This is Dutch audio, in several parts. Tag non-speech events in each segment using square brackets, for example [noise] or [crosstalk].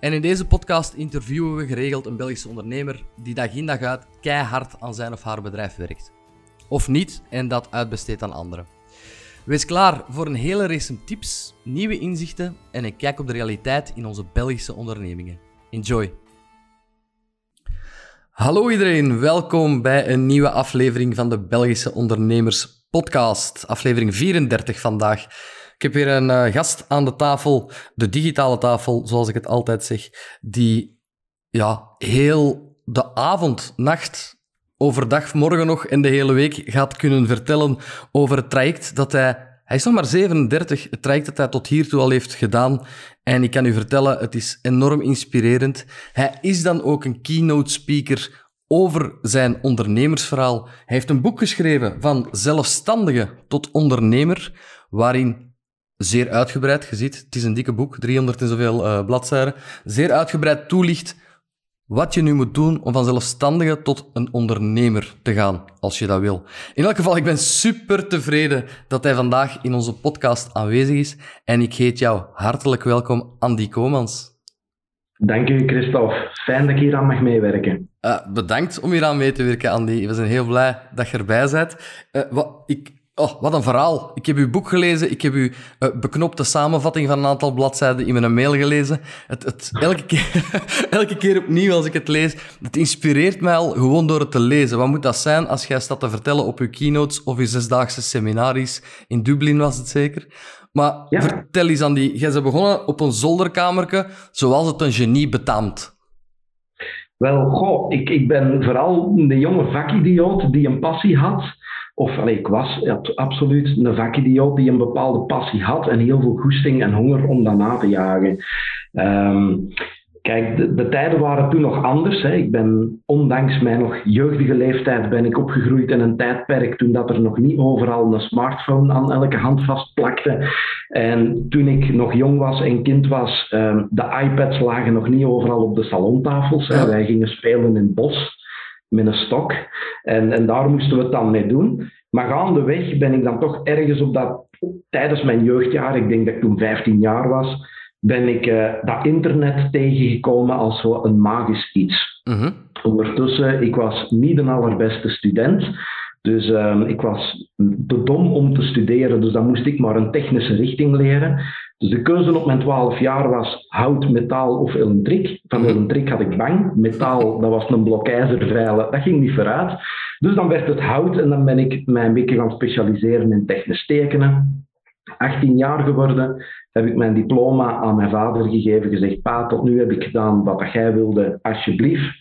En in deze podcast interviewen we geregeld een Belgische ondernemer die dag in dag uit keihard aan zijn of haar bedrijf werkt. Of niet en dat uitbesteedt aan anderen. Wees klaar voor een hele race tips, nieuwe inzichten en een kijk op de realiteit in onze Belgische ondernemingen. Enjoy! Hallo iedereen, welkom bij een nieuwe aflevering van de Belgische Ondernemers Podcast. Aflevering 34 vandaag. Ik heb weer een uh, gast aan de tafel, de digitale tafel, zoals ik het altijd zeg, die ja, heel de avond, nacht, overdag, morgen nog en de hele week gaat kunnen vertellen over het traject dat hij... Hij is nog maar 37, het traject dat hij tot hiertoe al heeft gedaan. En ik kan u vertellen, het is enorm inspirerend. Hij is dan ook een keynote speaker over zijn ondernemersverhaal. Hij heeft een boek geschreven van zelfstandige tot ondernemer, waarin zeer uitgebreid, je ziet, het is een dikke boek, 300 en zoveel uh, bladzijden, zeer uitgebreid toelicht wat je nu moet doen om van zelfstandige tot een ondernemer te gaan, als je dat wil. In elk geval, ik ben super tevreden dat hij vandaag in onze podcast aanwezig is en ik heet jou hartelijk welkom, Andy Komans. Dank u, Christophe. Fijn dat ik hier aan mag meewerken. Uh, bedankt om hier aan mee te werken, Andy. We zijn heel blij dat je erbij bent. Uh, wat, ik, Oh, wat een verhaal. Ik heb uw boek gelezen. Ik heb uw uh, beknopte samenvatting van een aantal bladzijden in mijn mail gelezen. Het, het, elke, keer, [laughs] elke keer opnieuw als ik het lees, het inspireert mij al gewoon door het te lezen. Wat moet dat zijn als jij staat te vertellen op uw keynotes of uw zesdaagse seminaries? In Dublin was het zeker. Maar vertel eens, aan die. Jij bent begonnen op een zolderkamerke, zoals het een genie betaamt. Wel, goh, ik, ik ben vooral een jonge vakidioot die een passie had of allee, ik was absoluut een vakidioot die een bepaalde passie had en heel veel goesting en honger om dat na te jagen. Um, Kijk, de, de, tijden waren toen nog anders. Hè. Ik ben, ondanks mijn nog jeugdige leeftijd, ben ik opgegroeid in een tijdperk toen dat er nog niet overal een smartphone aan elke hand vastplakte. En toen ik nog jong was en kind was, um, de iPads lagen nog niet overal op de salontafels. Hè. Wij gingen spelen in het bos met een stok. En, en daar moesten we het dan mee doen. Maar gaandeweg ben ik dan toch ergens op dat, tijdens mijn jeugdjaar, ik denk dat ik toen 15 jaar was, ben ik uh, dat internet tegengekomen als zo een magisch iets. Uh Ondertussen, ik was niet de allerbeste student. Dus uh, ik was te dom om te studeren, dus dan moest ik maar een technische richting leren. Dus de keuze op mijn 12 jaar was hout, metaal of elektriek. Van elektriek had ik bang. Metaal, [laughs] dat was een blokijzerveilen, dat ging niet vooruit. Dus dan werd het hout en dan ben ik mij een beetje gaan specialiseren in technisch tekenen. 18 jaar geworden, heb ik mijn diploma aan mijn vader gegeven, gezegd, pa, tot nu heb ik gedaan wat jij wilde, alsjeblieft.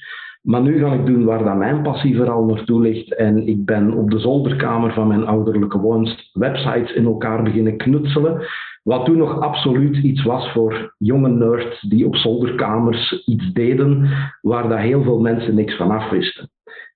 Maar nu ga ik doen waar dat mijn passie vooral naartoe ligt. En ik ben op de zolderkamer van mijn ouderlijke woonst websites in elkaar beginnen knutselen. Wat toen nog absoluut iets was voor jonge nerds die op zolderkamers iets deden waar dat heel veel mensen niks van afwisten.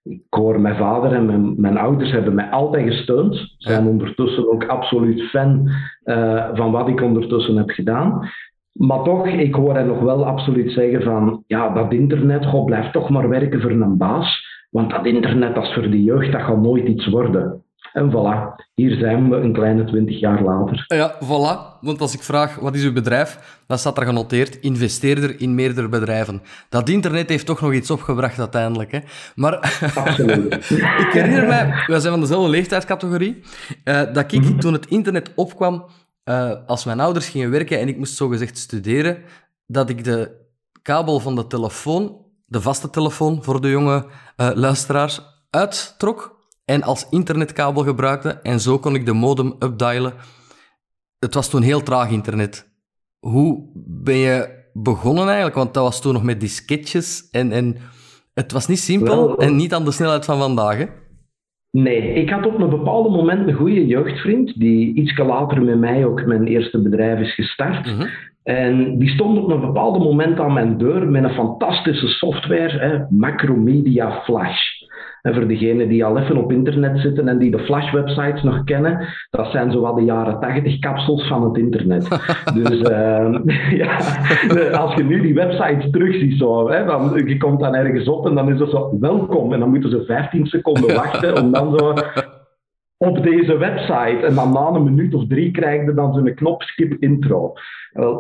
Ik hoor mijn vader en mijn, mijn ouders hebben mij altijd gesteund. Zijn ondertussen ook absoluut fan uh, van wat ik ondertussen heb gedaan. Maar toch, ik hoor hen nog wel absoluut zeggen van, ja, dat internet, god, blijft toch maar werken voor een baas. Want dat internet, dat is voor de jeugd, dat gaat nooit iets worden. En voilà, hier zijn we een kleine twintig jaar later. Ja, voilà. Want als ik vraag, wat is uw bedrijf? Dan staat er genoteerd, investeerder in meerdere bedrijven. Dat internet heeft toch nog iets opgebracht uiteindelijk. Hè? Maar [laughs] Absoluut. ik herinner mij, wij zijn van dezelfde leeftijdscategorie, uh, dat ik mhm. toen het internet opkwam, uh, als mijn ouders gingen werken en ik moest zogezegd studeren, dat ik de kabel van de telefoon, de vaste telefoon voor de jonge uh, luisteraars, uittrok en als internetkabel gebruikte. En zo kon ik de modem updialen. Het was toen heel traag internet. Hoe ben je begonnen eigenlijk? Want dat was toen nog met disketjes en, en het was niet simpel en niet aan de snelheid van vandaag. Hè? Nee, ik had op een bepaald moment een goede jeugdvriend, die iets later met mij ook mijn eerste bedrijf is gestart. Mhm. En die stond op een bepaald moment aan mijn deur met een fantastische software, hè, Macromedia Flash. En voor degenen die al even op internet zitten en die de Flash-websites nog kennen, dat zijn zowat de jaren 80 kapsels van het internet. [laughs] dus uh, [laughs] ja, als je nu die websites terugziet, zo, hè, dan, je komt dan ergens op en dan is het zo welkom. En dan moeten ze 15 seconden [laughs] wachten om dan zo op deze website. En dan na een minuut of drie krijg je dan zo'n knop skip intro.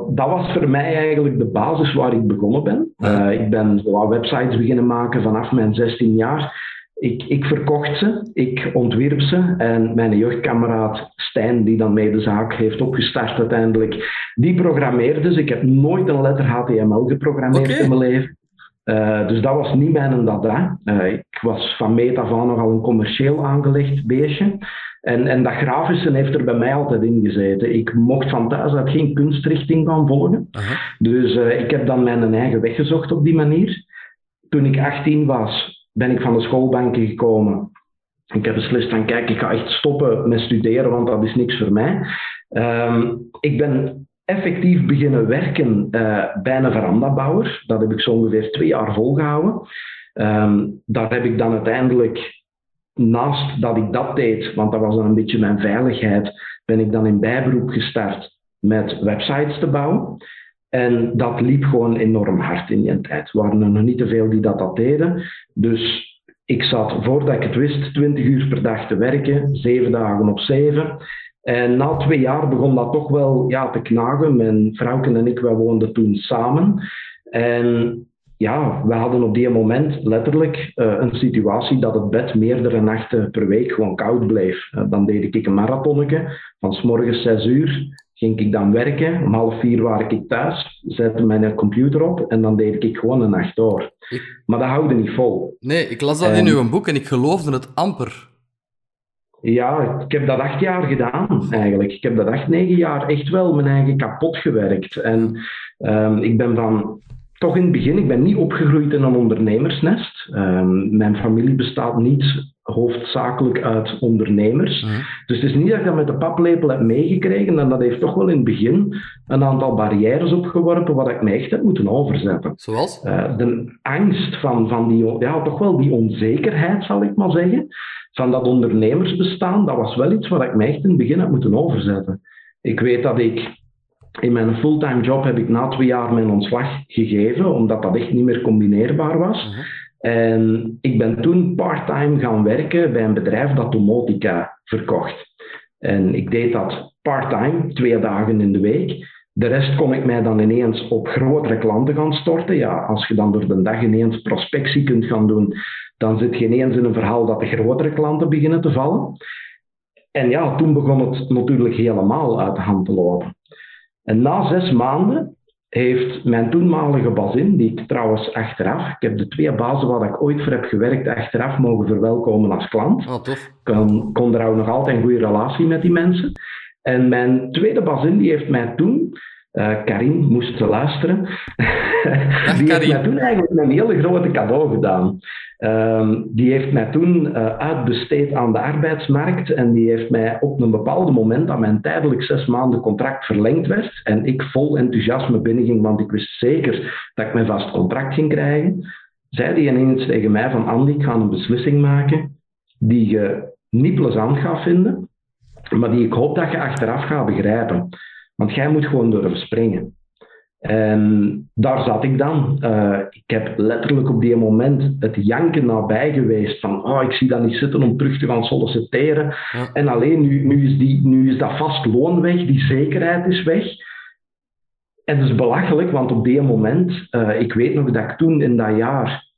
dat was voor mij eigenlijk de basis waar ik begonnen ben. Uh, ik ben zo websites beginnen maken vanaf mijn 16 jaar. Ik, ik verkocht ze, ik ontwierp ze en mijn jeugdkameraad Stijn, die dan mee de zaak heeft opgestart uiteindelijk, die programmeerde ze. Ik heb nooit een letter HTML geprogrammeerd in mijn leven. Uh, dus dat was niet mijn dada. Uh, ik was van meet af aan nogal een commercieel aangelegd beestje. En, en dat grafische heeft er bij mij altijd in gezeten. Ik mocht van thuis uit geen kunstrichting gaan volgen. Uh -huh. Dus uh, ik heb dan mijn eigen weg gezocht op die manier. Toen ik 18 was, ben ik van de schoolbanken gekomen. Ik heb beslist van kijk, ik ga echt stoppen met studeren, want dat is niks voor mij. Um, ik ben effectief beginnen werken uh, bij een verandabouwer. Dat heb ik zo ongeveer twee jaar volgehouden. Um, daar heb ik dan uiteindelijk, naast dat ik dat deed, want dat was dan een beetje mijn veiligheid, ben ik dan in bijberoep gestart met websites te bouwen. En dat liep gewoon enorm hard in die tijd. Er waren er nog niet te veel die dat, dat deden. Dus ik zat, voordat ik het wist, 20 uur per dag te werken, zeven dagen op zeven. En na twee jaar begon dat toch wel ja, te knagen. Mijn vrouwken en ik, wij woonden toen samen. En ja, we hadden op die moment letterlijk uh, een situatie dat het bed meerdere nachten per week gewoon koud bleef. Uh, dan deed ik een marathonnetje van s morgens 6 uur ging ik dan werken. Om half vier was ik thuis, zette mijn computer op en dan deed ik gewoon een nacht door. Maar dat houden niet vol. Nee, ik las dat in uw boek en ik geloofde het amper. Ja, ik heb dat acht jaar gedaan eigenlijk. Ik heb dat acht, negen jaar echt wel mijn eigen kapot gewerkt. En um, ik ben van toch in het begin, ik ben niet opgegroeid in een ondernemersnest. Um, mijn familie bestaat niet hoofdzakelijk uit ondernemers. Mhm. Dus het is niet dat ik dat met de paplepel heb meegekregen en dat heeft toch wel in het begin een aantal barrières opgeworpen wat ik me echt heb moeten overzetten. Zoals? Uh, de angst van, van die, ja, toch wel die onzekerheid zal ik maar zeggen, van dat ondernemersbestaan, dat was wel iets wat ik me echt in het begin heb moeten overzetten. Ik weet dat ik in mijn fulltime job heb ik na twee jaar mijn ontslag gegeven, omdat dat echt niet meer combineerbaar was. Mhm. En ik ben toen part-time gaan werken bij een bedrijf dat domotica verkocht. En ik deed dat part-time, twee dagen in de week. De rest kon ik mij dan ineens op grotere klanten gaan storten. Ja, als je dan door de dag ineens prospectie kunt gaan doen, dan zit je ineens in een verhaal dat de grotere klanten beginnen te vallen. En ja, toen begon het natuurlijk helemaal uit de hand te lopen. En na zes maanden heeft mijn toenmalige bazin, die ik trouwens achteraf, ik heb de twee bazen waar ik ooit voor heb gewerkt, achteraf mogen verwelkomen als klant. Oh, tof. Ik kon, kon er ook nog altijd een goede relatie met die mensen. En mijn tweede bazin, die heeft mij toen, uh, Karin moest luisteren, [laughs] die heeft mij toen eigenlijk een hele grote cadeau gedaan. Um, die heeft mij toen uh, uitbesteed aan de arbeidsmarkt en die heeft mij op een bepaald moment dat mijn tijdelijk zes maanden contract verlengd werd en ik vol enthousiasme binnenging, want ik wist zeker dat ik mijn vast contract ging krijgen, zei die ineens tegen mij van Andy, ik ga een beslissing maken die je niet plezant gaat vinden, maar die ik hoop dat je achteraf gaat begrijpen. Want jij moet gewoon durven springen. En daar zat ik dan. Uh, ik heb letterlijk op die moment het janken nabij geweest van oh, ik zie dat niet zitten om terug te gaan solliciteren. Ja. En alleen nu, nu, is die, nu is dat vast loon weg, die zekerheid is weg. En het is belachelijk, want op die moment, uh, ik weet nog dat ik toen in dat jaar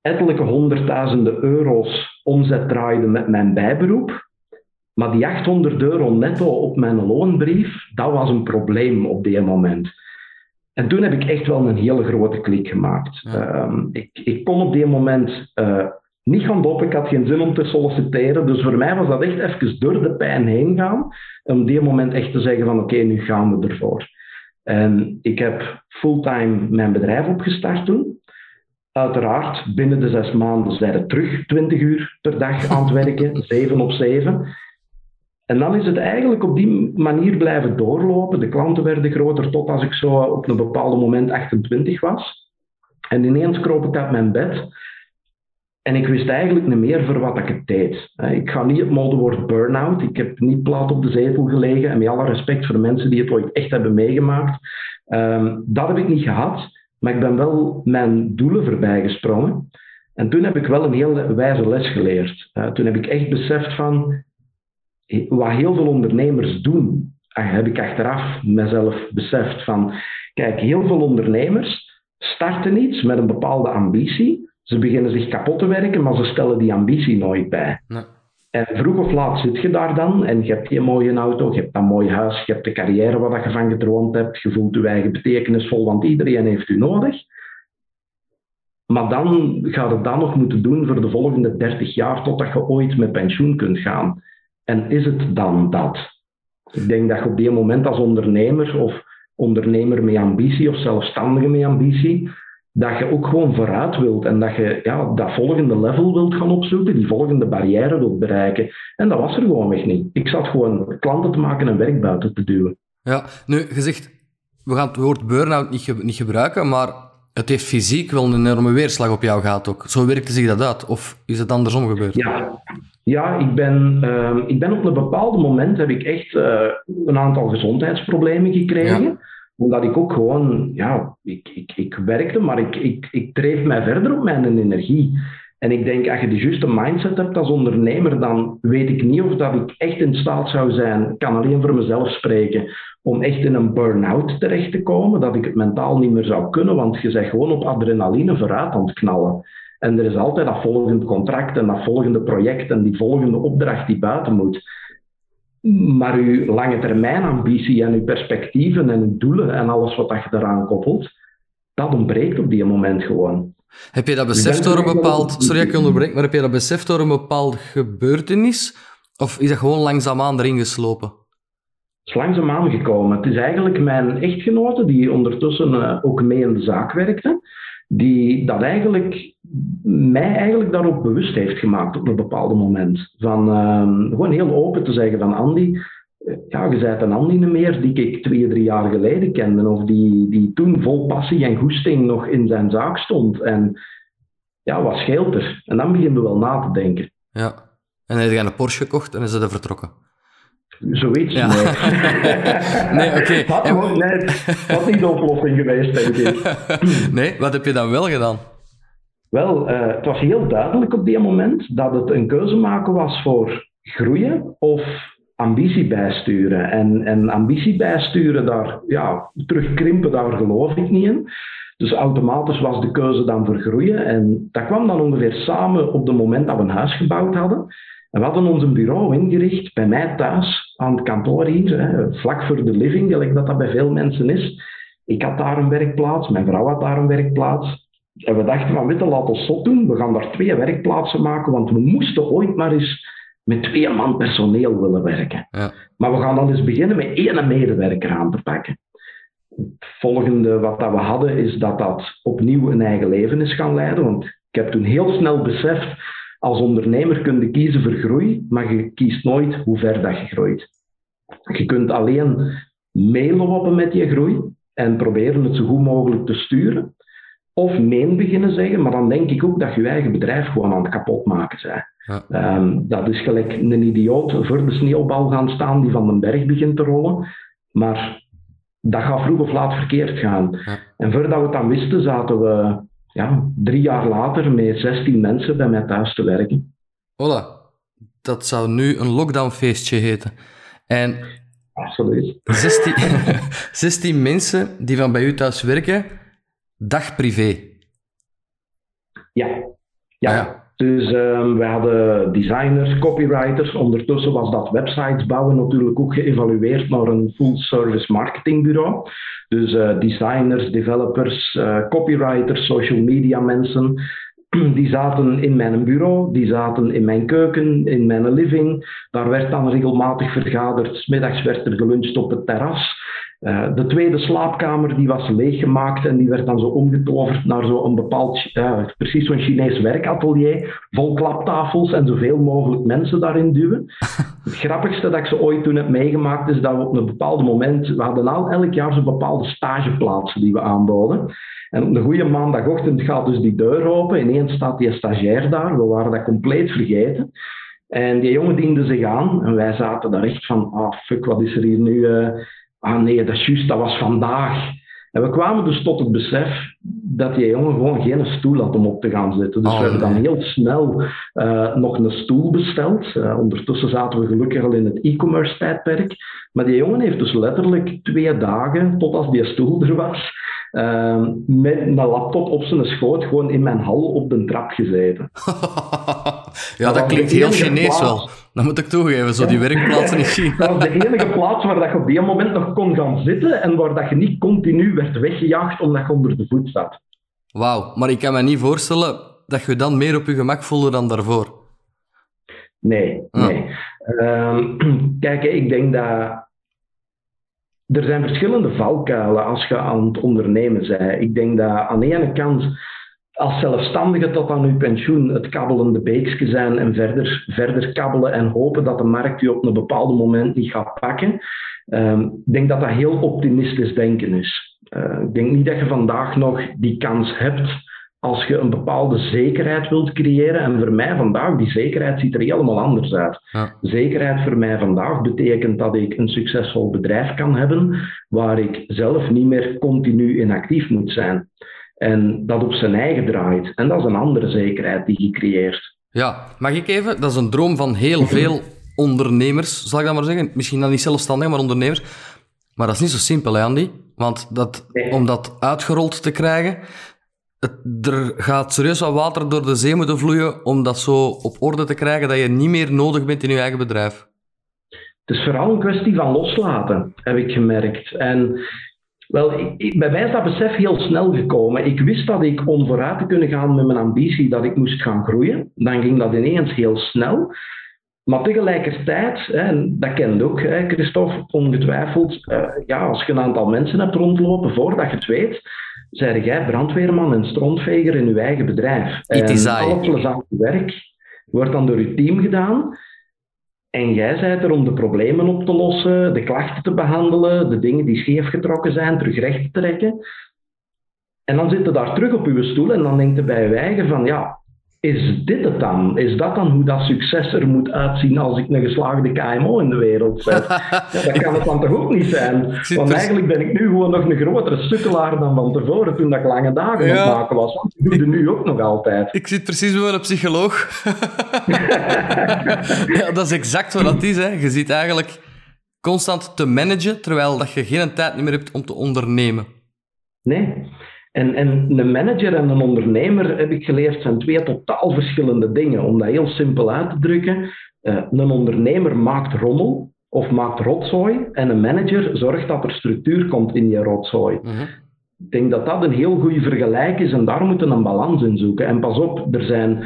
ettelijke honderdduizenden euro's omzet draaide met mijn bijberoep. Maar die 800 euro netto op mijn loonbrief, dat was een probleem op die moment. En toen heb ik echt wel een hele grote klik gemaakt. Ja. Um, ik, ik, kon op die moment uh, niet gaan doppen, ik had geen zin om te solliciteren. Dus voor mij was dat echt even door de pijn heen gaan. Om op die moment echt te zeggen van oké, okay, nu gaan we ervoor. En ik heb fulltime mijn bedrijf opgestart toen. Uiteraard, binnen de zes maanden zijn we terug 20 uur per dag aan het werken, [laughs] 7 op 7. En dan is het eigenlijk op die manier blijven doorlopen. De klanten werden groter tot als ik zo op een bepaald moment 28 was. En ineens kroop ik uit mijn bed en ik wist eigenlijk niet meer voor wat ik het deed. Ik ga niet het modewoord burn-out. Ik heb niet plat op de zetel gelegen. En met alle respect voor de mensen die het ooit echt hebben meegemaakt. Um, dat heb ik niet gehad. Maar ik ben wel mijn doelen voorbij gesprongen. En toen heb ik wel een heel wijze les geleerd. Toen heb ik echt beseft van wat heel veel ondernemers doen. Heb ik achteraf mezelf beseft van, kijk, heel veel ondernemers starten iets met een bepaalde ambitie. Ze beginnen zich kapot te werken, maar ze stellen die ambitie nooit bij. Nee. En vroeg of laat zit je daar dan en je hebt die mooie auto, je hebt dat mooie huis, je hebt de carrière waar je van gedroomd hebt, je voelt je eigen betekenisvol, want iedereen heeft u nodig. Maar dan gaat het dan nog moeten doen voor de volgende 30 jaar totdat je ooit met pensioen kunt gaan. En is het dan dat? Ik denk dat je op die moment als ondernemer of ondernemer met ambitie of zelfstandige met ambitie, dat je ook gewoon vooruit wilt en dat je ja, dat volgende level wilt gaan opzoeken, die volgende barrière wilt bereiken. En dat was er gewoon echt niet. Ik zat gewoon klanten te maken en werk buiten te duwen. Ja, nu, je zegt, we gaan het woord burn-out niet, niet gebruiken, maar het heeft fysiek wel een enorme weerslag op jou gehad ook. Zo werkte zich dat uit? Of is het andersom gebeurd? Ja, ja ik, ben, uh, ik ben op een bepaald moment heb ik echt uh, een aantal gezondheidsproblemen gekregen. Ja omdat ik ook gewoon, ja, ik, ik, ik werkte, maar ik, ik, ik dreef mij verder op mijn energie. En ik denk, als je de juiste mindset hebt als ondernemer, dan weet ik niet of dat ik echt in staat zou zijn, ik kan alleen voor mezelf spreken, om echt in een burn-out terecht te komen, dat ik het mentaal niet meer zou kunnen, want je bent gewoon op adrenaline vooruit aan het knallen. En er is altijd dat volgende contract en dat volgende project en die volgende opdracht die buiten moet. Maar uw lange termijn ambitie en uw perspectieven en uw doelen en alles wat je daaraan koppelt, dat ontbreekt op die moment gewoon. Heb je dat beseft door een bepaald... Sorry, ik onderbreek, maar heb je dat beseft door een bepaald gebeurtenis? Of is dat gewoon langzaamaan erin geslopen? Het is langzaamaan gekomen. Het is eigenlijk mijn echtgenote, die ondertussen uh, ook mee in de zaak werkte, die dat eigenlijk mij eigenlijk daarop bewust heeft gemaakt op een bepaald moment. Van uh, gewoon heel open te zeggen van Andy, eh, ja, je bent een Andy niet meer die ik twee, drie jaar geleden kende, of die, die toen vol passie en goesting nog in zijn zaak stond. En ja, wat scheelt er? En dan beginnen we wel na te denken. Ja, en hij heeft een Porsche gekocht en is er vertrokken. Zoiets, ja. nee. [laughs] nee, oké. Okay. Dat, dat niet de oplossing geweest, denk ik. [laughs] nee, wat heb je dan wel gedaan? Wel, uh, het was heel duidelijk op die moment dat het een keuze maken was voor groeien of ambitie bijsturen. En, en ambitie bijsturen, daar, ja, terugkrimpen, daar geloof ik niet in. Dus automatisch was de keuze dan voor groeien. En dat kwam dan ongeveer samen op het moment dat we een huis gebouwd hadden. En we hadden ons een bureau ingericht bij mij thuis aan het kantoor hier, hè, vlak voor de living, gelijk dat dat bij veel mensen is. Ik had daar een werkplaats, mijn vrouw had daar een werkplaats. En we dachten van, witte, laat ons zo doen. We gaan daar twee werkplaatsen maken, want we moesten ooit maar eens met twee man personeel willen werken. Ja. Maar we gaan dan eens beginnen met één medewerker aan te pakken. Het volgende wat dat we hadden, is dat dat opnieuw een eigen leven is gaan leiden. Want ik heb toen heel snel beseft, als ondernemer kun je kiezen voor groei, maar je kiest nooit hoe ver dat je groeit. Je kunt alleen meelopen met je groei en proberen het zo goed mogelijk te sturen. Of nee beginnen zeggen, maar dan denk ik ook dat je je eigen bedrijf gewoon aan het kapot maken bent. Ja. Ehm, dat is gelijk een idioot voor de sneeuwbal gaan staan die van den berg begint te rollen. Maar dat gaat vroeg of laat verkeerd gaan. En voordat we het dan wisten, zaten we ja, drie jaar later met 16 mensen bij mij thuis te werken. Hola, dat zou nu een lockdownfeestje heten. En Absoluut. 16, 16 [laughs] mensen die van bij u thuis werken, dag privé. Ja, ja. ja. Dus um, we hadden designers, copywriters. Ondertussen was dat websites bouwen natuurlijk ook geëvalueerd naar een full-service marketingbureau. Dus uh, designers, developers, uh, copywriters, social media mensen. [clears throat] Die zaten in mijn bureau, die zaten in mijn keuken, in mijn living. Daar werd dan regelmatig vergaderd. Smiddags werd er geluncht op het terras. Uh, de tweede slaapkamer die was leeggemaakt en die werd dan zo omgetoverd naar zo'n bepaald, uh, precies zo'n Chinees werkatelier, vol klaptafels en zoveel mogelijk mensen daarin duwen. [laughs] Het grappigste dat ik ze ooit toen heb meegemaakt is dat we op een bepaald moment, we hadden al elk jaar zo'n bepaalde stageplaatsen die we aanboden. En op een goede maandagochtend gaat dus die deur open, ineens staat die stagiair daar, we waren dat compleet vergeten. En die jongen diende zich aan en wij zaten daar echt van, ah oh, fuck, wat is er hier nu... Uh, ah nee, dat is juist, dat was vandaag. En we kwamen dus tot het besef dat die jongen gewoon geen stoel had om op te gaan zitten. Dus we oh, hebben dan heel snel uh, nog een stoel besteld. Uh, ondertussen zaten we gelukkig al in het e-commerce tijdperk. Maar die jongen heeft dus letterlijk twee dagen, tot als die stoel er was, uh, met een laptop op zijn schoot gewoon in mijn hal op de trap gezeten. [laughs] ja, dat, dat klinkt heel Chinees wel. Dat moet ik toegeven, zo die werkplaatsen in [laughs] China. Dat was de enige plaats waar dat je op die moment nog kon gaan zitten en waar dat je niet continu werd weggejaagd omdat je onder de voet zat. Wauw, maar ik kan me niet voorstellen dat je dan meer op je gemak voelde dan daarvoor. Nee, ah. nee. Uh, [clears throat] kijk, ik denk dat er zijn verschillende valkuilen als je aan het ondernemen bent. Ik denk dat aan de ene kant als zelfstandige tot aan uw pensioen het kabbelende beekje zijn en verder, verder kabbelen en hopen dat de markt u op een bepaald moment niet gaat pakken. Ehm, ik denk dat dat heel optimistisch denken is. Uh, ik denk niet dat je vandaag nog die kans hebt als je een bepaalde zekerheid wilt creëren. En voor mij vandaag, die zekerheid ziet er helemaal anders uit. Ja. Zekerheid voor mij vandaag betekent dat ik een succesvol bedrijf kan hebben waar ik zelf niet meer continu inactief moet zijn. En dat op zijn eigen draait. En dat is een andere zekerheid die je creëert. Ja, mag ik even? Dat is een droom van heel veel ondernemers, zal ik dat maar zeggen. Misschien dan niet zelfstandig, maar ondernemers. Maar dat is niet zo simpel, hè, Andy? Want dat, om dat uitgerold te krijgen, het, er gaat serieus wat water door de zee moeten vloeien om dat zo op orde te krijgen dat je niet meer nodig bent in je eigen bedrijf. Het is vooral een kwestie van loslaten, heb ik gemerkt. En wel, ik, bij mij is dat besef heel snel gekomen. Ik wist dat ik om vooruit te kunnen gaan met mijn ambitie, dat ik moest gaan groeien. Dan ging dat ineens heel snel. Maar tegelijkertijd, en dat kent ook hè, Christophe, ongetwijfeld, uh, ja, als je een aantal mensen hebt rondlopen, voordat je het weet, zei jij brandweerman en strontveger in je eigen bedrijf. En al het plezante werk wordt dan door je team gedaan. En jij bent er om de problemen op te lossen, de klachten te behandelen, de dingen die scheef getrokken zijn, terug recht te trekken. En dan zit je daar terug op je stoel en dan denkt je bij je van, ja, is dit het dan? Is dat dan hoe dat succes er moet uitzien als ik een geslaagde KMO in de wereld zet? [laughs] dat kan het dan toch ook niet zijn? Want eigenlijk ben ik nu gewoon nog een grotere sukkelaar dan van tevoren toen dat ik lange dagen ja. aan maken was. Want ik doe het nu ook nog altijd. Ik zit precies bij een psycholoog. [laughs] ja, dat is exact wat dat is. Hè. Je zit eigenlijk constant te managen, terwijl dat je geen tijd meer hebt om te ondernemen. Nee. En, en een manager en een ondernemer, heb ik geleerd, zijn twee totaal verschillende dingen. Om dat heel simpel uit te drukken. Uh, een ondernemer maakt rommel of maakt rotzooi. En een manager zorgt dat er structuur komt in die rotzooi. Mhm. Ik denk dat dat een heel goede vergelijk is en daar moeten we een balans in zoeken. En pas op, er zijn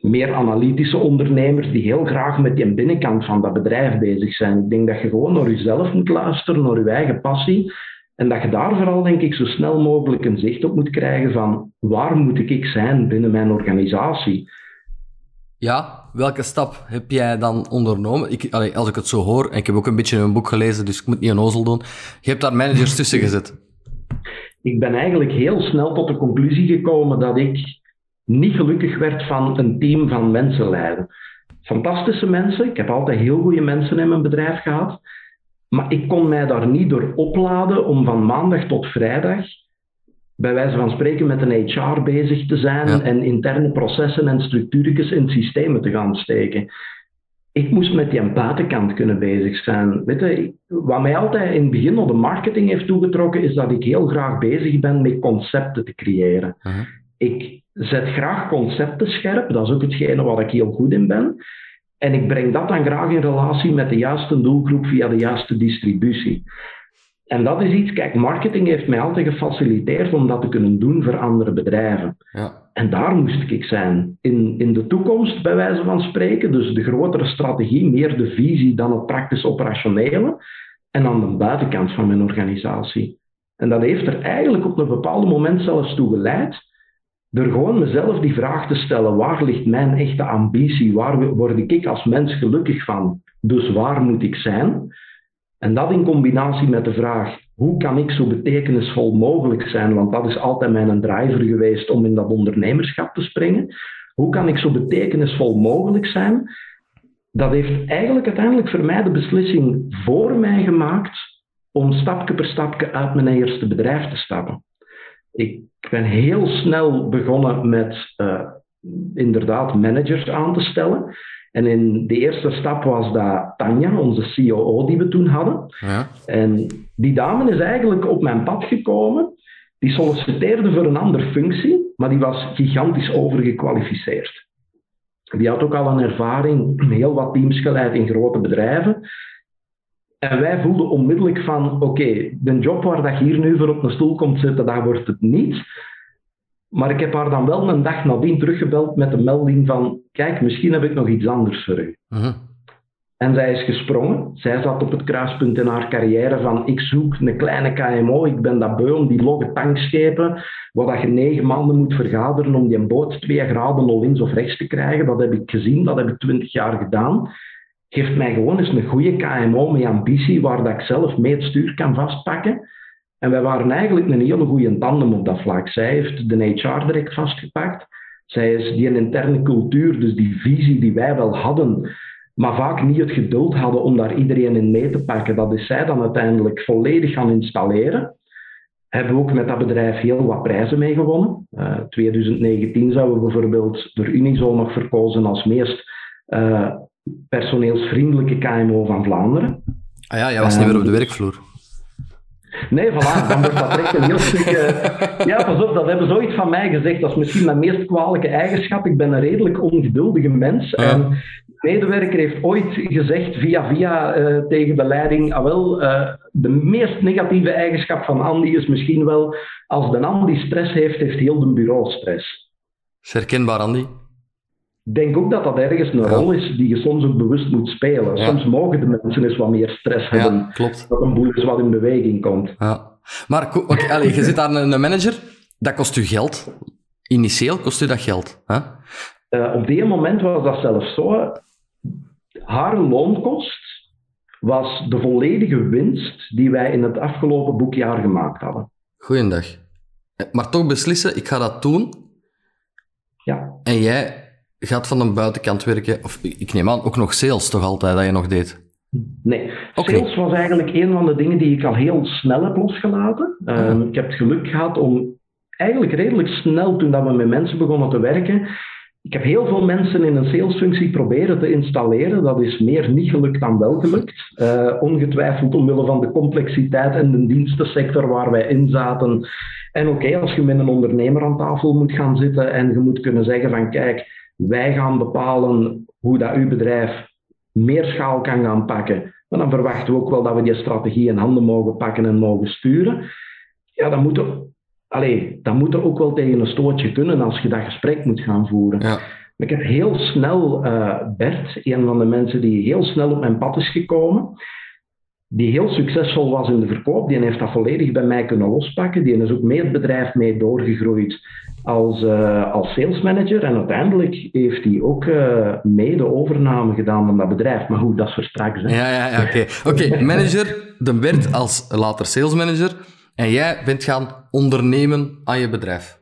meer analytische ondernemers die heel graag met die binnenkant van dat bedrijf bezig zijn. Ik denk dat je gewoon naar jezelf moet luisteren, naar je eigen passie. En dat je daar vooral, denk ik, zo snel mogelijk een zicht op moet krijgen van waar moet ik zijn binnen mijn organisatie. Ja, welke stap heb jij dan ondernomen? Ik, als ik het zo hoor, en ik heb ook een beetje een boek gelezen, dus ik moet niet een ozel doen. Je hebt daar managers [laughs] tussen gezet. Ik ben eigenlijk heel snel tot de conclusie gekomen dat ik niet gelukkig werd van een team van mensen leiden. Fantastische mensen, ik heb altijd heel goede mensen in mijn bedrijf gehad. Maar ik kon mij daar niet door opladen om van maandag tot vrijdag bij wijze van spreken met een HR bezig te zijn en interne processen en structuurtjes in systemen te gaan steken. Ik moest met die buitenkant kunnen bezig zijn. Weet je, wat mij altijd in het begin nog de marketing heeft toegetrokken, is dat ik heel graag bezig ben met concepten te creëren. Ik zet graag concepten scherp, dat is ook hetgene waar ik heel goed in ben. En ik breng dat dan graag in relatie met de juiste doelgroep via de juiste distributie. En dat is iets, kijk, marketing heeft mij altijd gefaciliteerd om dat te kunnen doen voor andere bedrijven. Ja. En daar moest ik zijn. In, in de toekomst, bij wijze van spreken, dus de grotere strategie, meer de visie dan het praktisch operationele. en aan de buitenkant van mijn organisatie. En dat heeft er eigenlijk op een bepaald moment zelfs toe geleid, door gewoon mezelf die vraag te stellen, waar ligt mijn echte ambitie? Waar word ik als mens gelukkig van? Dus waar moet ik zijn? En dat in combinatie met de vraag, hoe kan ik zo betekenisvol mogelijk zijn? Want dat is altijd mijn driver geweest om in dat ondernemerschap te springen. Hoe kan ik zo betekenisvol mogelijk zijn? Dat heeft eigenlijk uiteindelijk voor mij de beslissing voor mij gemaakt om stapje per stapje uit mijn eerste bedrijf te stappen. Ik ben heel snel begonnen met uh, inderdaad managers aan te stellen. En in de eerste stap was dat Tanja, onze COO die we toen hadden. Ja. En die dame is eigenlijk op mijn pad gekomen. Die solliciteerde voor een andere functie, maar die was gigantisch overgekwalificeerd. Die had ook al een ervaring, heel wat teams geleid in grote bedrijven. En wij voelden onmiddellijk van, oké, de job waar dat je hier nu voor op een stoel komt zitten, daar wordt het niet. Maar ik heb haar dan wel een dag nadien teruggebeld met de melding van, kijk, misschien heb ik nog iets anders voor u. Mhm. En zij is gesprongen. Zij zat op het kruispunt in haar carrière van, ik zoek een kleine KMO, ik ben dat beu om die logge tankschepen, waar dat je negen maanden moet vergaderen om die boot twee graden al links of rechts te krijgen. Dat heb ik gezien, dat heb ik twintig jaar gedaan. Geef mij gewoon eens een goede KMO met ambitie, waar dat ik zelf mee het stuur kan vastpakken. En wij waren eigenlijk een hele goede tandem op dat vlak. Zij heeft de HR direct vastgepakt. Zij is die interne cultuur, dus die visie die wij wel hadden, maar vaak niet het geduld hadden om daar iedereen in mee te pakken. Dat is zij dan uiteindelijk volledig gaan installeren. Hebben we ook met dat bedrijf heel wat prijzen mee gewonnen. Uh, 2019 zouden we bijvoorbeeld door Unizo nog verkozen als meest uh, personeelsvriendelijke KMO van Vlaanderen. Ah ja, jij was niet meer op de werkvloer. Nee, voilà, dan wordt dat direct een heel stuk... Uh... [laughs] Ja, pas op, dat hebben zoiets van mij gezegd. Dat is misschien mijn meest kwalijke eigenschap. Ik ben een redelijk ongeduldige mens. En de medewerker heeft ooit gezegd, via via, uh, tegen de leiding, ah, wel, uh, de meest negatieve eigenschap van Andy is misschien wel, als de Andy stress heeft, heeft heel de bureau stress. Is herkenbaar, Andy? Ik denk ook dat dat ergens een rol is die je soms ook bewust moet spelen. Soms mogen de mensen eens wat meer stress hebben. Klopt. Dat een boel eens wat in beweging komt. Ja. Maar okay, allez, je zit daar een manager, dat kost u geld. Initieel kost u dat geld. Hè? Uh, op die moment was dat zelfs zo. Haar loonkost was de volledige winst die wij in het afgelopen boekjaar gemaakt hadden. Goeiedag. Maar toch beslissen, ik ga dat doen. Ja. En jij gaat van de buitenkant werken, of ik neem aan, ook nog sales toch altijd dat je nog deed? Nee, sales was eigenlijk een van de dingen die ik al heel snel heb losgelaten. Ehm, ik heb het geluk gehad om eigenlijk redelijk snel, toen dat we met mensen begonnen te werken, ik heb heel veel mensen in een salesfunctie proberen te installeren. Dat is meer niet gelukt dan wel gelukt. Uh, ongetwijfeld omwille van de complexiteit en de dienstensector waar wij in zaten. En oké, als je met een ondernemer aan tafel moet gaan zitten en je moet kunnen zeggen van kijk, wij gaan bepalen hoe dat uw bedrijf meer schaal kan gaan pakken. Maar dan verwachten we ook wel dat we die strategie in handen mogen pakken en mogen sturen. Ja, dan moet er, allez, dan moet er ook wel tegen een stootje kunnen als je dat gesprek moet gaan voeren. Ja. Ik heb heel snel uh, Bert, een van de mensen die heel snel op mijn pad is gekomen, die heel succesvol was in de verkoop, die heeft dat volledig bij mij kunnen lospakken. Die is ook mee het bedrijf mee doorgegroeid als, uh, als sales manager. En uiteindelijk heeft hij ook uh, mee de overname gedaan van dat bedrijf. Maar goed, dat is voor straks. Hè. Ja, ja, ja oké. Oké, manager, de Bert als later sales manager. En jij bent gaan ondernemen aan je bedrijf.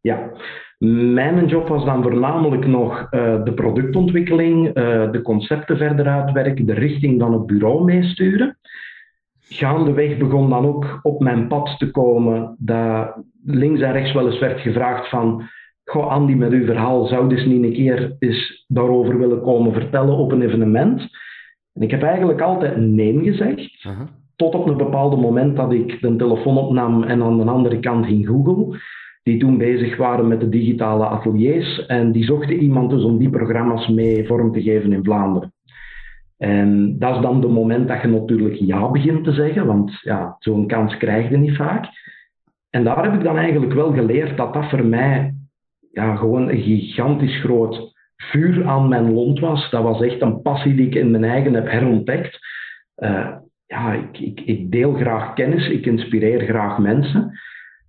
Ja. Mijn job was dan voornamelijk nog uh, de productontwikkeling, uh, de concepten verder uitwerken, de richting van het bureau meesturen. Gaandeweg begon dan ook op mijn pad te komen dat links en rechts wel eens werd gevraagd van Goh, Andy, met uw verhaal zou dus niet een keer eens daarover willen komen vertellen op een evenement. En ik heb eigenlijk altijd nee gezegd. Uh -huh. Tot op een bepaald moment dat ik de telefoon opnam en aan de andere kant ging Google die toen bezig waren met de digitale ateliers. En die zochten iemand dus om die programma's mee vorm te geven in Vlaanderen. En dat is dan het moment dat je natuurlijk ja begint te zeggen, want ja, zo'n kans krijg je niet vaak. En daar heb ik dan eigenlijk wel geleerd dat dat voor mij ja, gewoon een gigantisch groot vuur aan mijn lont was. Dat was echt een passie die ik in mijn eigen heb herontdekt. Uh, ja, ik, ik, ik deel graag kennis, ik inspireer graag mensen.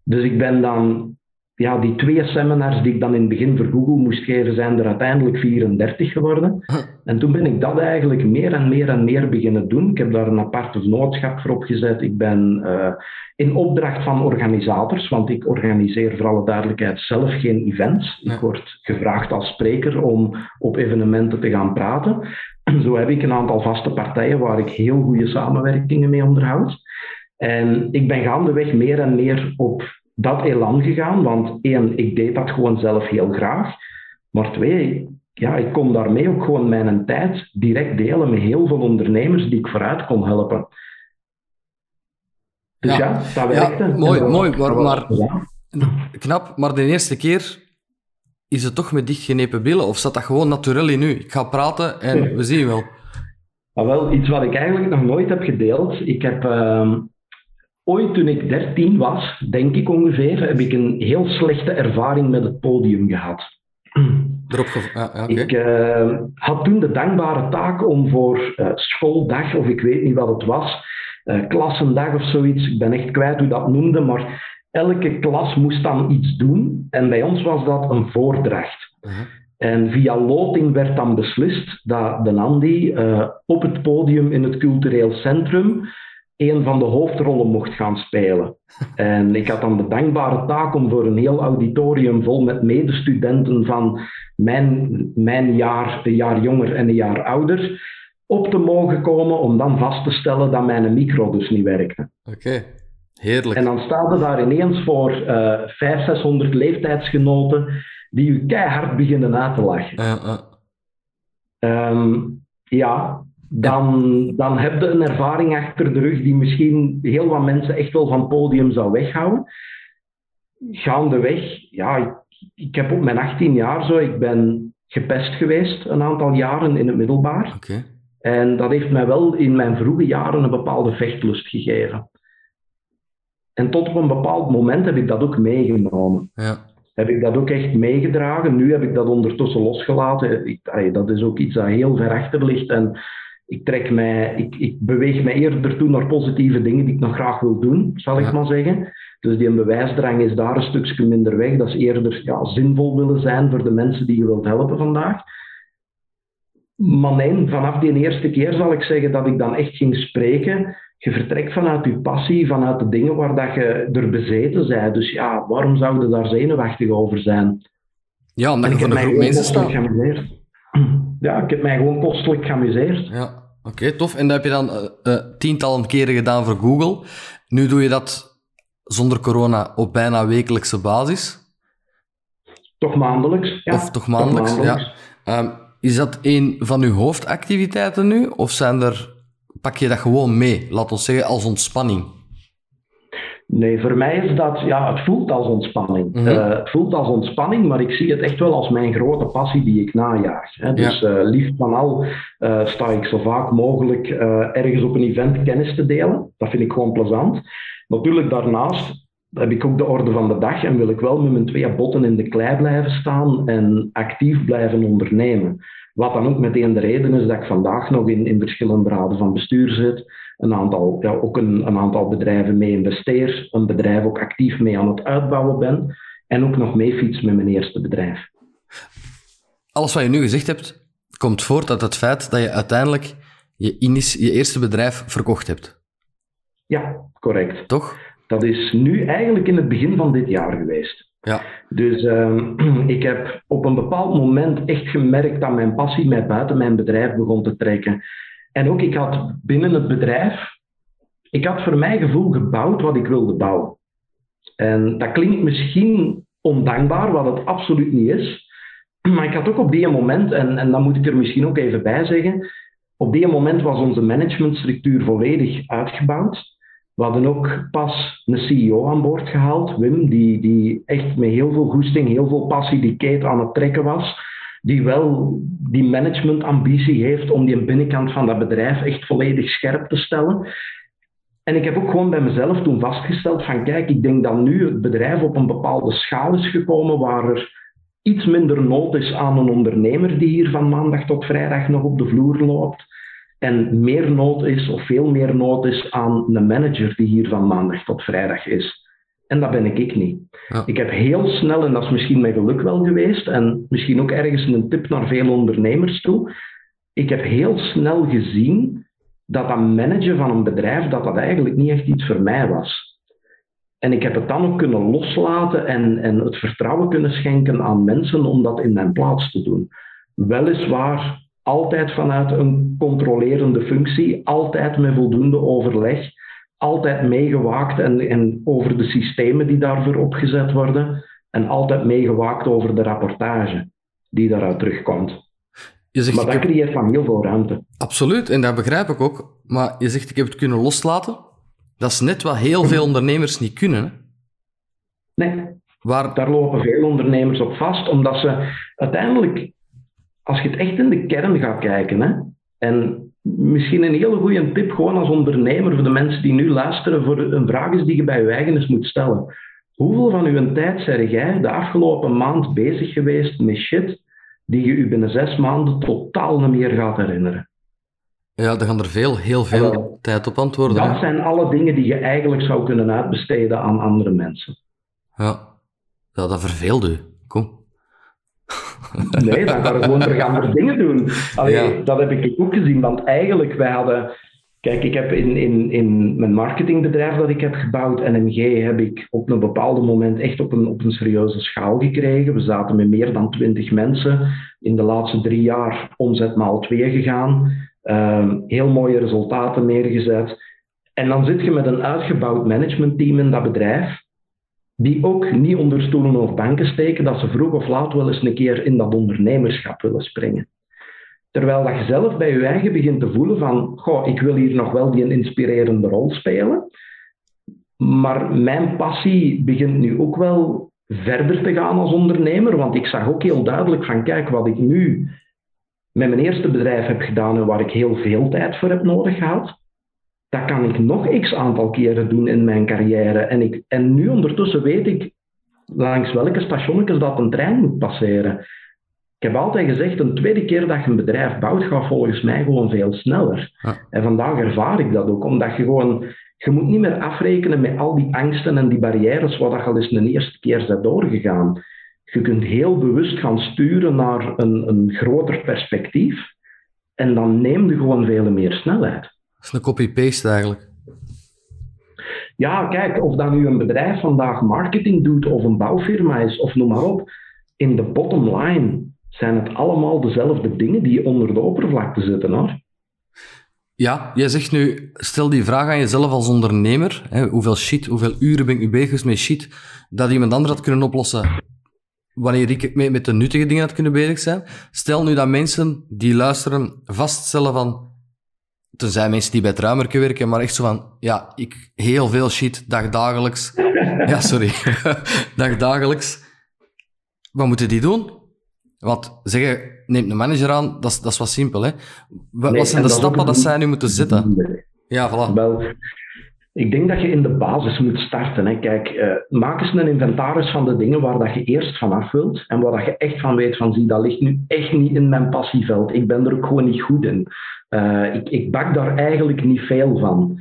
Dus ik ben dan ja, die twee seminars die ik dan in het begin voor Google moest geven, zijn er uiteindelijk 34 geworden. En toen ben ik dat eigenlijk meer en meer en meer beginnen doen. Ik heb daar een aparte vennootschap voor opgezet. Ik ben uh, in opdracht van organisators, want ik organiseer voor alle duidelijkheid zelf geen events. Ik word gevraagd als spreker om op evenementen te gaan praten. [clears throat] Zo heb ik een aantal vaste partijen waar ik heel goede samenwerkingen mee onderhoud. En ik ben gaandeweg meer en meer op dat elan gegaan, want één, ik deed dat gewoon zelf heel graag. Maar twee, ja, ik kon daarmee ook gewoon mijn tijd direct delen met heel veel ondernemers die ik vooruit kon helpen. Dus ja, dat werkte. Ja, mooi, mooi. Maar, maar, knap, maar de eerste keer is het toch met dichtgenepen billen? Of zat dat gewoon natuurlijk in u? Ik ga praten en we zien wel. Ah, wel, iets wat ik eigenlijk nog nooit heb gedeeld. Ik heb... Uh, ooit toen ik 13 was, denk ik ongeveer, heb ik een heel slechte ervaring met het podium gehad. Erop ja, Ik uh, had toen de dankbare taak om voor uh, schooldag, of ik weet niet wat het was, uh, klassendag of zoiets, ik ben echt kwijt hoe dat noemde, maar elke klas moest dan iets doen. En bij ons was dat een voordracht. -huh. En via loting werd dan beslist dat de Andy op het podium in het cultureel centrum een van de hoofdrollen mocht gaan spelen. [laughs] En ik had dan de dankbare taak om voor een heel auditorium vol met medestudenten van mijn, mijn jaar, een jaar jonger en een jaar ouder, op te mogen komen om dan vast te stellen dat mijn micro dus niet werkte. Oké, heerlijk. En dan staat er daar ineens voor uh, 500, 600 leeftijdsgenoten die u keihard beginnen uit te lachen. Uh, uh. Um, ja, dan, dan heb je een ervaring achter de rug die misschien heel wat mensen echt wel van het podium zou weghouden. Gaandeweg, ja, ik, ik heb op mijn 18 jaar zo, ik ben gepest geweest een aantal jaren in het middelbaar. Okay. En dat heeft mij wel in mijn vroege jaren een bepaalde vechtlust gegeven. En tot op een bepaald moment heb ik dat ook meegenomen. Ja. Heb ik dat ook echt meegedragen. Nu heb ik dat ondertussen losgelaten. Ik, dat is ook iets dat heel ver achter ligt. En ik, trek mij, ik, ik beweeg mij eerder toe naar positieve dingen die ik nog graag wil doen, zal ik maar zeggen. Dus die bewijsdrang is daar een stukje minder weg. Dat is eerder ja, zinvol willen zijn voor de mensen die je wilt helpen vandaag. Maar nee, vanaf die eerste keer zal ik zeggen dat ik dan echt ging spreken. Je vertrekt vanuit je passie, vanuit de dingen waar dat je er bezeten bent. Dus ja, waarom zou je daar zenuwachtig over zijn? Ja, omdat je van de groep mensen staat. [clears throat] Ja, ik heb mij gewoon kostelijk geamuseerd. Ja, oké, tof. En dat heb je dan uh, uh, tientallen keren gedaan voor Google. Nu doe je dat zonder corona op bijna wekelijkse basis. Toch maandelijks, ja. Of toch maandelijks, toch maandelijks. ja. Um, is dat een van uw hoofdactiviteiten nu? Of zijn er, pak je dat gewoon mee, laat ons zeggen, als ontspanning? Nee, voor mij is dat, ja, het voelt als ontspanning. Mm het voelt als ontspanning, maar ik zie het echt wel als mijn grote passie die ik najaag. Hè. Dus ja. uh, liefst van al uh, sta ik zo vaak mogelijk ergens op een event kennis te delen. Dat vind ik gewoon plezant. Natuurlijk daarnaast heb ik ook de orde van de dag en wil ik wel met mijn twee botten in de klei blijven staan en actief blijven ondernemen. Wat dan ook meteen de reden is dat ik vandaag nog in, in verschillende raden van bestuur zit, een aantal, ja, ook een, een aantal bedrijven mee investeer, een bedrijf ook actief mee aan het uitbouwen ben en ook nog mee fiets met mijn eerste bedrijf. Alles wat je nu gezegd hebt, komt voort uit het feit dat je uiteindelijk je, je eerste bedrijf verkocht hebt. Ja, correct. Toch? Dat is nu eigenlijk in het begin van dit jaar geweest. Ja. Dus uh, [clears throat] ik heb op een bepaald moment echt gemerkt dat mijn passie mij buiten mijn bedrijf begon te trekken. En ook ik had binnen het bedrijf, ik had voor mijn gevoel gebouwd wat ik wilde bouwen. En dat klinkt misschien ondankbaar, wat het absoluut niet is. Maar ik had ook op die moment, en, en dat moet ik er misschien ook even bij zeggen, op die moment was onze managementstructuur volledig uitgebouwd. We hadden ook pas een CEO aan boord gehaald, Wim, die, die echt met heel veel goesting, heel veel passie die Kate aan het trekken was. Die wel die managementambitie heeft om die binnenkant van dat bedrijf echt volledig scherp te stellen. En ik heb ook gewoon bij mezelf toen vastgesteld van kijk, ik denk dat nu het bedrijf op een bepaalde schaal is gekomen waar er iets minder nood is aan een ondernemer die hier van maandag tot vrijdag nog op de vloer loopt En meer nood is, of veel meer nood is, aan een manager die hier van maandag tot vrijdag is. En dat ben ik, ik niet. Ja. Ik heb heel snel, en dat is misschien mijn geluk wel geweest, en misschien ook ergens een tip naar veel ondernemers toe. Ik heb heel snel gezien dat dat managen van een bedrijf, dat dat eigenlijk niet echt iets voor mij was. En ik heb het dan ook kunnen loslaten en, en het vertrouwen kunnen schenken aan mensen om dat in mijn plaats te doen. Weliswaar altijd vanuit een controlerende functie, altijd met voldoende overleg, altijd meegewaakt en, en over de systemen die daarvoor opgezet worden en altijd meegewaakt over de rapportage die daaruit terugkomt. Je zegt, Maar dat heb- creëert van heel veel ruimte. Absoluut, en dat begrijp ik ook. Maar je zegt, ik heb het kunnen loslaten. Dat is net wat heel veel ondernemers niet kunnen. Hè? Nee, Waar, daar lopen veel ondernemers op vast, omdat ze uiteindelijk, als je het echt in de kern gaat kijken, hè, en misschien een hele goede tip gewoon als ondernemer voor de mensen die nu luisteren, voor een vraag is die je bij je eigen eens moet stellen. Hoeveel van uw tijd zeg jij de afgelopen maand bezig geweest met shit die je u binnen zes maanden totaal niet meer gaat herinneren? ja, er gaan er veel, heel veel tijd op antwoorden. Dat hè. zijn alle dingen die je eigenlijk zou kunnen uitbesteden aan andere mensen. Ja. ja, dat verveelt u. Nee, dan gaan we gewoon terug andere dingen doen. Allee, Ja. Dat heb ik ook gezien, want eigenlijk, wij hadden... Kijk, ik heb in, in, in mijn marketingbedrijf dat ik heb gebouwd, NMG, heb ik op een bepaald moment echt op een, op een serieuze schaal gekregen. We zaten met meer dan twintig mensen. In de laatste drie jaar omzet maal twee gegaan. Ehm, heel mooie resultaten neergezet. En dan zit je met een uitgebouwd managementteam in dat bedrijf die ook niet onder stoelen of banken steken, dat ze vroeg of laat wel eens een keer in dat ondernemerschap willen springen. Terwijl dat je zelf bij je eigen begint te voelen van, goh, ik wil hier nog wel die inspirerende rol spelen, maar mijn passie begint nu ook wel verder te gaan als ondernemer, want ik zag ook heel duidelijk van, kijk, wat ik nu met mijn eerste bedrijf heb gedaan en waar ik heel veel tijd voor heb nodig gehad, dat kan ik nog x aantal keren doen in mijn carrière. En, ik, en nu ondertussen weet ik langs welke stationnetjes dat een trein moet passeren. Ik heb altijd gezegd, een tweede keer dat je een bedrijf bouwt, gaat volgens mij gewoon veel sneller. Ja. En vandaag ervaar ik dat ook, omdat je gewoon, je moet niet meer afrekenen met al die angsten en die barrières waar dat je al eens een eerste keer bent doorgegaan. Je kunt heel bewust gaan sturen naar een, een groter perspectief en dan neem je gewoon veel meer snelheid. Dat is een copy-paste eigenlijk. Ja, kijk, of dat nu een bedrijf vandaag marketing doet of een bouwfirma is of noem maar op. In de bottom line zijn het allemaal dezelfde dingen die onder de oppervlakte zitten hoor. Ja, jij zegt nu, stel die vraag aan jezelf als ondernemer. Hè, hoeveel shit, hoeveel uren ben ik nu bezig met shit, dat iemand anders had kunnen oplossen wanneer ik met, met de nuttige dingen had kunnen bezig zijn. Stel nu dat mensen die luisteren vaststellen van, tenzij mensen die bij het ruimerke werken, maar echt zo van, ja, ik heel veel shit, dagdagelijks. [laughs] Ja, sorry. [laughs] dagdagelijks. Wat moeten die doen? Want zeggen, neemt een manager aan, dat is, dat is wat simpel. Hè? Wat, Nee, wat zijn de stappen dat zij nu moeten zetten? Ja, voilà. Wel, ik denk dat je in de basis moet starten. Hè. Kijk, eh, maak eens een inventaris van de dingen waar dat je eerst vanaf wilt en waar dat je echt van weet van, zie, dat ligt nu echt niet in mijn passieveld. Ik ben er ook gewoon niet goed in. Eh, ik, ik bak daar eigenlijk niet veel van.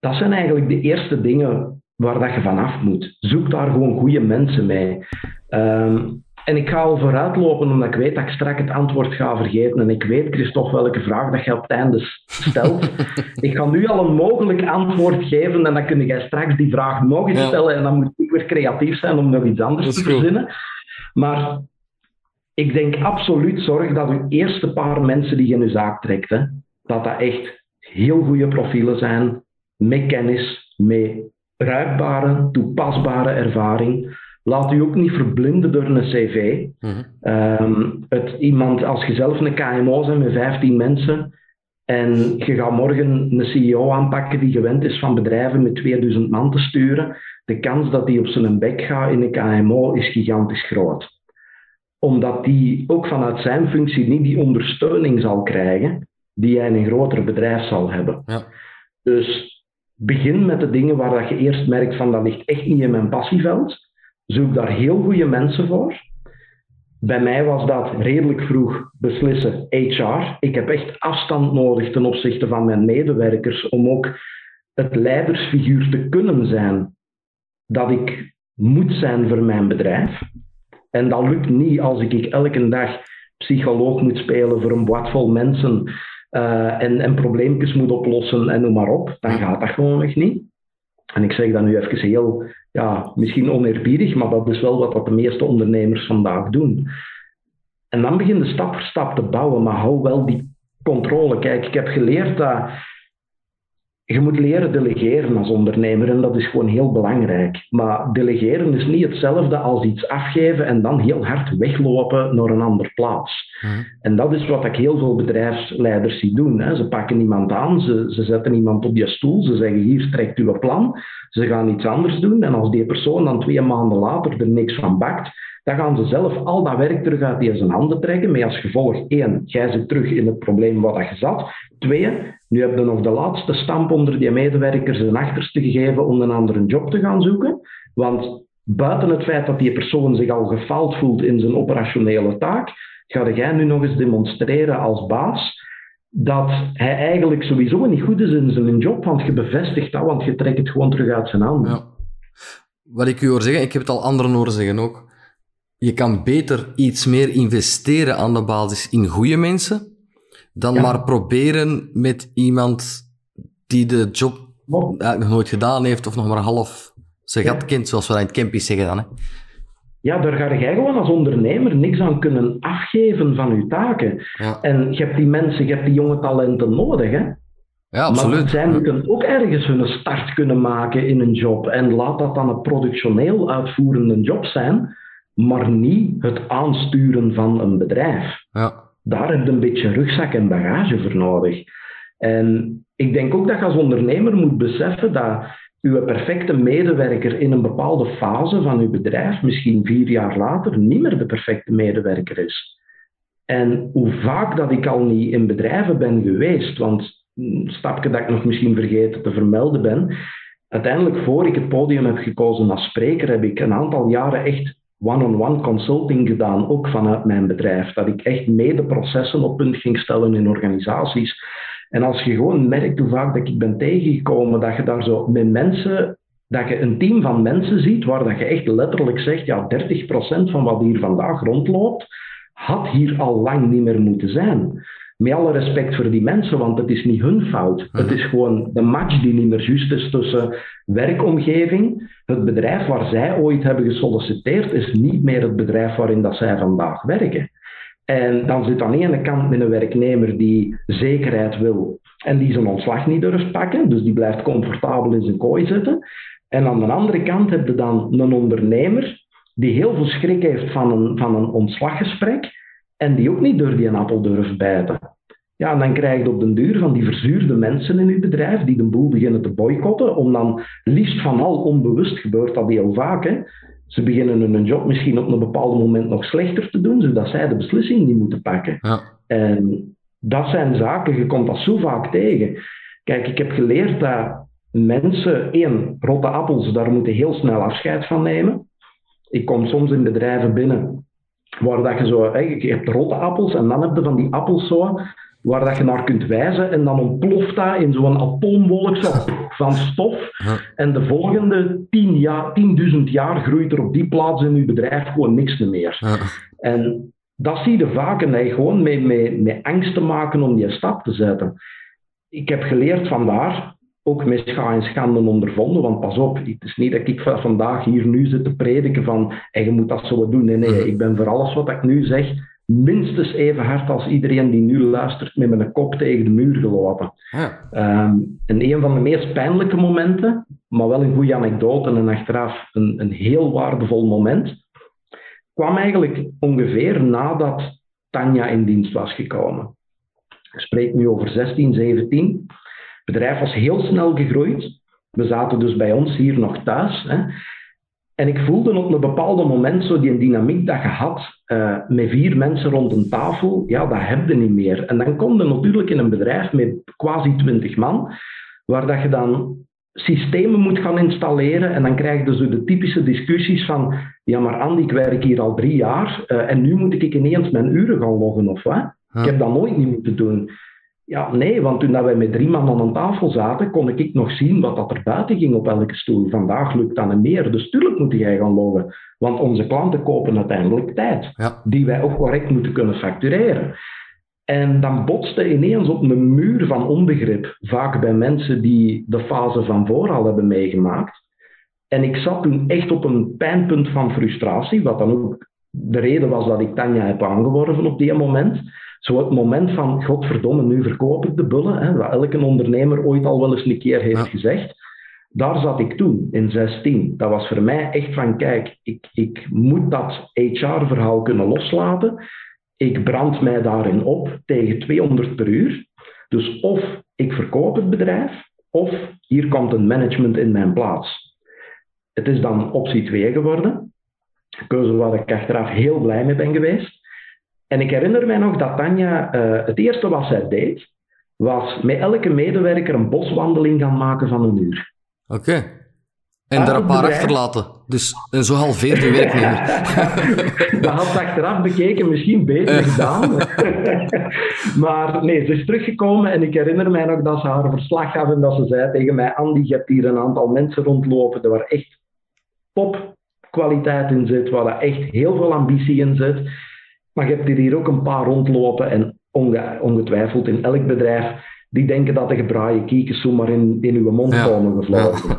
Dat zijn eigenlijk de eerste dingen waar dat je vanaf moet. Zoek daar gewoon goede mensen mee. Ehm, en ik ga al vooruitlopen, omdat ik weet dat ik straks het antwoord ga vergeten. En ik weet, Christophe, welke vraag dat je op het einde stelt. [laughs] ik ga nu al een mogelijk antwoord geven en dan kun jij straks die vraag nog eens Ja. stellen. En dan moet ik weer creatief zijn om nog iets anders te verzinnen. Maar ik denk absoluut, zorg dat uw eerste paar mensen die je in uw zaak trekt, hè, dat dat echt heel goede profielen zijn, met kennis, met ruikbare, toepasbare ervaring. Laat u ook niet verblinden door een cv. Mhm. Ehm, het, iemand, als je zelf een KMO bent met 15 mensen en je gaat morgen een CEO aanpakken die gewend is van bedrijven met 2000 man te sturen, de kans dat die op zijn bek gaat in een KMO is gigantisch groot. Omdat die ook vanuit zijn functie niet die ondersteuning zal krijgen die hij in een groter bedrijf zal hebben. Ja. Dus begin met de dingen waar dat je eerst merkt van dat ligt echt niet in mijn passieveld. Zoek daar heel goede mensen voor. Bij mij was dat redelijk vroeg beslissen HR. Ik heb echt afstand nodig ten opzichte van mijn medewerkers om ook het leidersfiguur te kunnen zijn dat ik moet zijn voor mijn bedrijf. En dat lukt niet als ik elke dag psycholoog moet spelen voor een boot vol mensen uh, en, en probleempjes moet oplossen en noem maar op. Dan gaat dat gewoon nog niet. En ik zeg dat nu even heel, ja, misschien oneerbiedig, maar dat is wel wat, de meeste ondernemers vandaag doen. En dan begin je stap voor stap te bouwen, maar hou wel die controle. Kijk, ik heb geleerd dat je moet leren delegeren als ondernemer en dat is gewoon heel belangrijk. Maar delegeren is niet hetzelfde als iets afgeven en dan heel hard weglopen naar een andere plaats. Mhm. En dat is wat ik heel veel bedrijfsleiders zie doen. Hè. Ze pakken iemand aan, ze, ze zetten iemand op die stoel, ze zeggen hier trekt uw plan, ze gaan iets anders doen en als die persoon dan twee maanden later er niks van bakt, dan gaan ze zelf al dat werk terug uit die zijn handen trekken, met als gevolg één, jij zit terug in het probleem wat je zat. Twee, nu heb je nog de laatste stamp onder die medewerkers een achterste gegeven om een andere job te gaan zoeken. Want buiten het feit dat die persoon zich al gefaald voelt in zijn operationele taak, ga jij nu nog eens demonstreren als baas dat hij eigenlijk sowieso niet goed is in zijn job, want je bevestigt dat, want je trekt het gewoon terug uit zijn handen. Ja. Wat ik u hoor zeggen, ik heb het al anderen horen zeggen ook, je kan beter iets meer investeren aan de basis in goede mensen, dan maar proberen met iemand die de job nog nooit gedaan heeft of nog maar half zijn gat kent, zoals we dat in het campus zeggen dan. Hè. Ja, daar ga jij gewoon als ondernemer niks aan kunnen afgeven van je taken. En je hebt die mensen, je hebt die jonge talenten nodig. Hè? Ja, absoluut. Maar zij moeten ook ergens hun start kunnen maken in een job. En laat dat dan een productioneel uitvoerende job zijn, maar niet het aansturen van een bedrijf. Ja daar heb je een beetje rugzak en bagage voor nodig. En ik denk ook dat je als ondernemer moet beseffen dat uw perfecte medewerker in een bepaalde fase van uw bedrijf, misschien vier jaar later, niet meer de perfecte medewerker is. En hoe vaak dat ik al niet in bedrijven ben geweest, want een stapje dat ik nog misschien vergeten te vermelden ben, uiteindelijk voor ik het podium heb gekozen als spreker, heb ik een aantal jaren echt one-on-one consulting gedaan, ook vanuit mijn bedrijf. Dat ik echt mede processen op punt ging stellen in organisaties. En als je gewoon merkt hoe vaak dat ik ben tegengekomen, dat je daar zo met mensen, dat je een team van mensen ziet, waar dat je echt letterlijk zegt, ja, 30% van wat hier vandaag rondloopt, had hier al lang niet meer moeten zijn. Met alle respect voor die mensen, want het is niet hun fout. Het mhm. is gewoon de match die niet meer juist is tussen werkomgeving. Het bedrijf waar zij ooit hebben gesolliciteerd, is niet meer het bedrijf waarin dat zij vandaag werken. En dan zit aan de ene kant met een werknemer die zekerheid wil en die zijn ontslag niet durft pakken, dus die blijft comfortabel in zijn kooi zitten. En aan de andere kant heb je dan een ondernemer die heel veel schrik heeft van een, van een ontslaggesprek en die ook niet door die appel durft bijten. Ja, en dan krijg je op den duur van die verzuurde mensen in je bedrijf die de boel beginnen te boycotten, om dan liefst van al onbewust gebeurt dat heel vaak. Hè. Ze beginnen hun job misschien op een bepaald moment nog slechter te doen, zodat zij de beslissing niet moeten pakken. Ja. En dat zijn zaken, je komt dat zo vaak tegen. Kijk, ik heb geleerd dat mensen, één, rotte appels, daar moeten heel snel afscheid van nemen. Ik kom soms in bedrijven binnen waar dat je zo, je hebt rotte appels en dan heb je van die appels zo, waar dat je naar kunt wijzen en dan ontploft dat in zo'n atoomwolk van stof. En de volgende 10 jaar, 10.000 jaar groeit er op die plaats in je bedrijf gewoon niks meer. En dat zie je vaak en gewoon met, met, met angst te maken om die stap te zetten. Ik heb geleerd vandaar, ook met scha en schande ondervonden, want pas op, het is niet dat ik vandaag hier nu zit te prediken van en je moet dat zo doen. Nee, nee, ik ben voor alles wat ik nu zeg minstens even hard als iedereen die nu luistert met mijn kop tegen de muur gelopen. Ja. Ehm, en een van de meest pijnlijke momenten, maar wel een goede anekdote en achteraf een, een heel waardevol moment, kwam eigenlijk ongeveer nadat Tanja in dienst was gekomen. Ik spreek nu over 16, 17. Het bedrijf was heel snel gegroeid. We zaten dus bij ons hier nog thuis. Hè. En ik voelde op een bepaald moment zo die dynamiek dat je had uh, met vier mensen rond een tafel, ja, dat heb je niet meer. En dan kom je natuurlijk in een bedrijf met quasi twintig man, waar dat je dan systemen moet gaan installeren. En dan krijg je dus de typische discussies van, ja maar Andy, ik werk hier al drie jaar uh, en nu moet ik ineens mijn uren gaan loggen of wat? Ik heb dat nooit niet moeten doen. Ja, nee, want toen wij met drie man aan een tafel zaten, kon ik nog zien wat dat er buiten ging op elke stoel. Vandaag lukt dat niet meer, dus tuurlijk moet jij gaan loggen. Want onze klanten kopen uiteindelijk tijd, ja. die wij ook correct moeten kunnen factureren. En dan botste ineens op een muur van onbegrip, vaak bij mensen die de fase van voor al hebben meegemaakt. En ik zat toen echt op een pijnpunt van frustratie, wat dan ook de reden was dat ik Tanja heb aangeworven op die moment. Zo het moment van, godverdomme, nu verkoop ik de bullen, hè, wat elke ondernemer ooit al wel eens een keer heeft gezegd. Daar zat ik toen, in 16. Dat was voor mij echt van, kijk, ik, ik moet dat HR-verhaal kunnen loslaten. Ik brand mij daarin op tegen 200 per uur. Dus of ik verkoop het bedrijf, of hier komt een management in mijn plaats. Het is dan optie 2 geworden. Een keuze waar ik achteraf heel blij mee ben geweest. En ik herinner mij nog dat Tanja, uh, het eerste wat zij deed, was met elke medewerker een boswandeling gaan maken van een uur. Oké. En daar een paar achterlaten. Dus en zo halveerde je werknemer. [laughs] dat had ze achteraf bekeken misschien beter gedaan. [laughs] maar nee, ze is teruggekomen en ik herinner mij nog dat ze haar verslag gaf en dat ze zei tegen mij, Andy, je hebt hier een aantal mensen rondlopen, er waar echt topkwaliteit in zit, waar echt heel veel ambitie in zit. Maar je hebt hier ook een paar rondlopen en ongetwijfeld in elk bedrijf die denken dat de gebraaide kiekers zomaar in, in uw mond komen gevlogen. [laughs]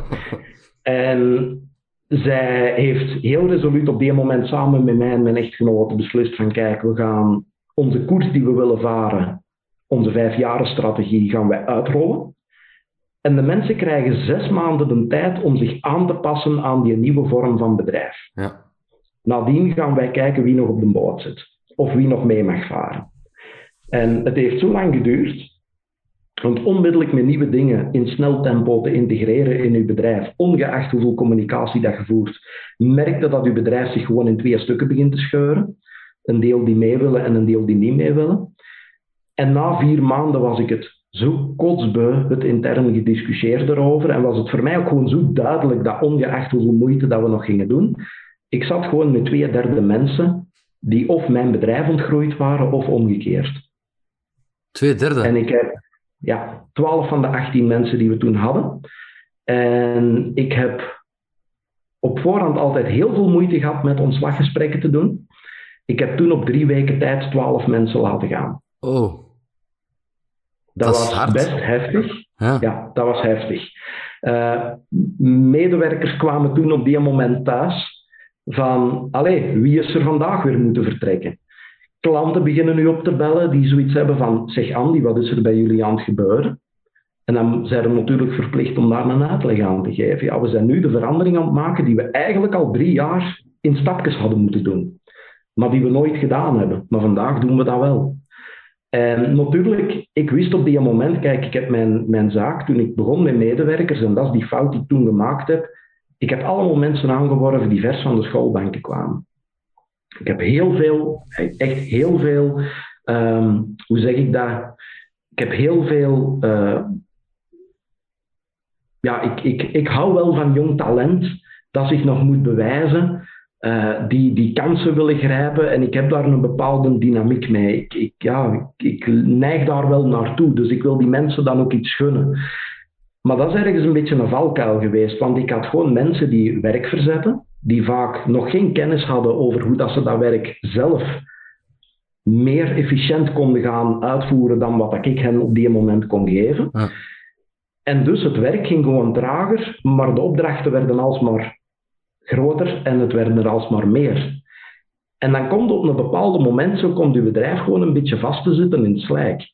En zij heeft heel resoluut op die moment samen met mij en mijn echtgenote beslist van kijk, we gaan onze koers die we willen varen, onze vijfjarenstrategie, gaan wij uitrollen. En de mensen krijgen zes maanden de tijd om zich aan te passen aan die nieuwe vorm van bedrijf. Ja. Nadien gaan wij kijken wie nog op de boot zit of wie nog mee mag varen. En het heeft zo lang geduurd, want onmiddellijk met nieuwe dingen in snel tempo te integreren in uw bedrijf, ongeacht hoeveel communicatie dat je voert, merkte dat uw bedrijf zich gewoon in twee stukken begint te scheuren. Een deel die mee willen en een deel die niet mee willen. En na vier maanden was ik het zo kotsbeu, het intern gediscussieerd erover. En was het voor mij ook gewoon zo duidelijk dat ongeacht hoeveel moeite dat we nog gingen doen, ik zat gewoon met twee derde mensen die of mijn bedrijf ontgroeid waren of omgekeerd. Twee derde? En ik heb ja, 12 van de 18 mensen die we toen hadden. En ik heb op voorhand altijd heel veel moeite gehad met ontslaggesprekken te doen. Ik heb toen op drie weken tijd 12 mensen laten gaan. Oh. Dat, was best heftig. Ja. ja. dat was heftig. Uh, medewerkers kwamen toen op die moment thuis van, allee, wie is er vandaag weer moeten vertrekken? Klanten beginnen nu op te bellen die zoiets hebben van, zeg Andy, wat is er bij jullie aan het gebeuren? En dan zijn we natuurlijk verplicht om daar een uitleg aan te geven. Ja, we zijn nu de verandering aan het maken die we eigenlijk al drie jaar in stapjes hadden moeten doen. Maar die we nooit gedaan hebben. Maar vandaag doen we dat wel. En natuurlijk, ik wist op die moment, kijk, ik heb mijn, mijn zaak toen ik begon met medewerkers, en dat is die fout die ik toen gemaakt heb, ik heb allemaal mensen aangeworven die vers van de schoolbanken kwamen. Ik heb heel veel, echt heel veel, um, hoe zeg ik dat? Ik heb heel veel, uh, ja, ik, ik, ik hou wel van jong talent dat zich nog moet bewijzen, uh, die, die kansen willen grijpen en ik heb daar een bepaalde dynamiek mee. Ik, ik, ja, ik neig daar wel naartoe, dus ik wil die mensen dan ook iets gunnen. Maar dat is ergens een beetje een valkuil geweest, want ik had gewoon mensen die werk verzetten, die vaak nog geen kennis hadden over hoe dat ze dat werk zelf meer efficiënt konden gaan uitvoeren dan wat ik hen op die moment kon geven. Ja. En dus het werk ging gewoon trager, maar de opdrachten werden alsmaar groter en het werden er alsmaar meer. En dan komt op een bepaald moment, zo komt je bedrijf gewoon een beetje vast te zitten in het slijk.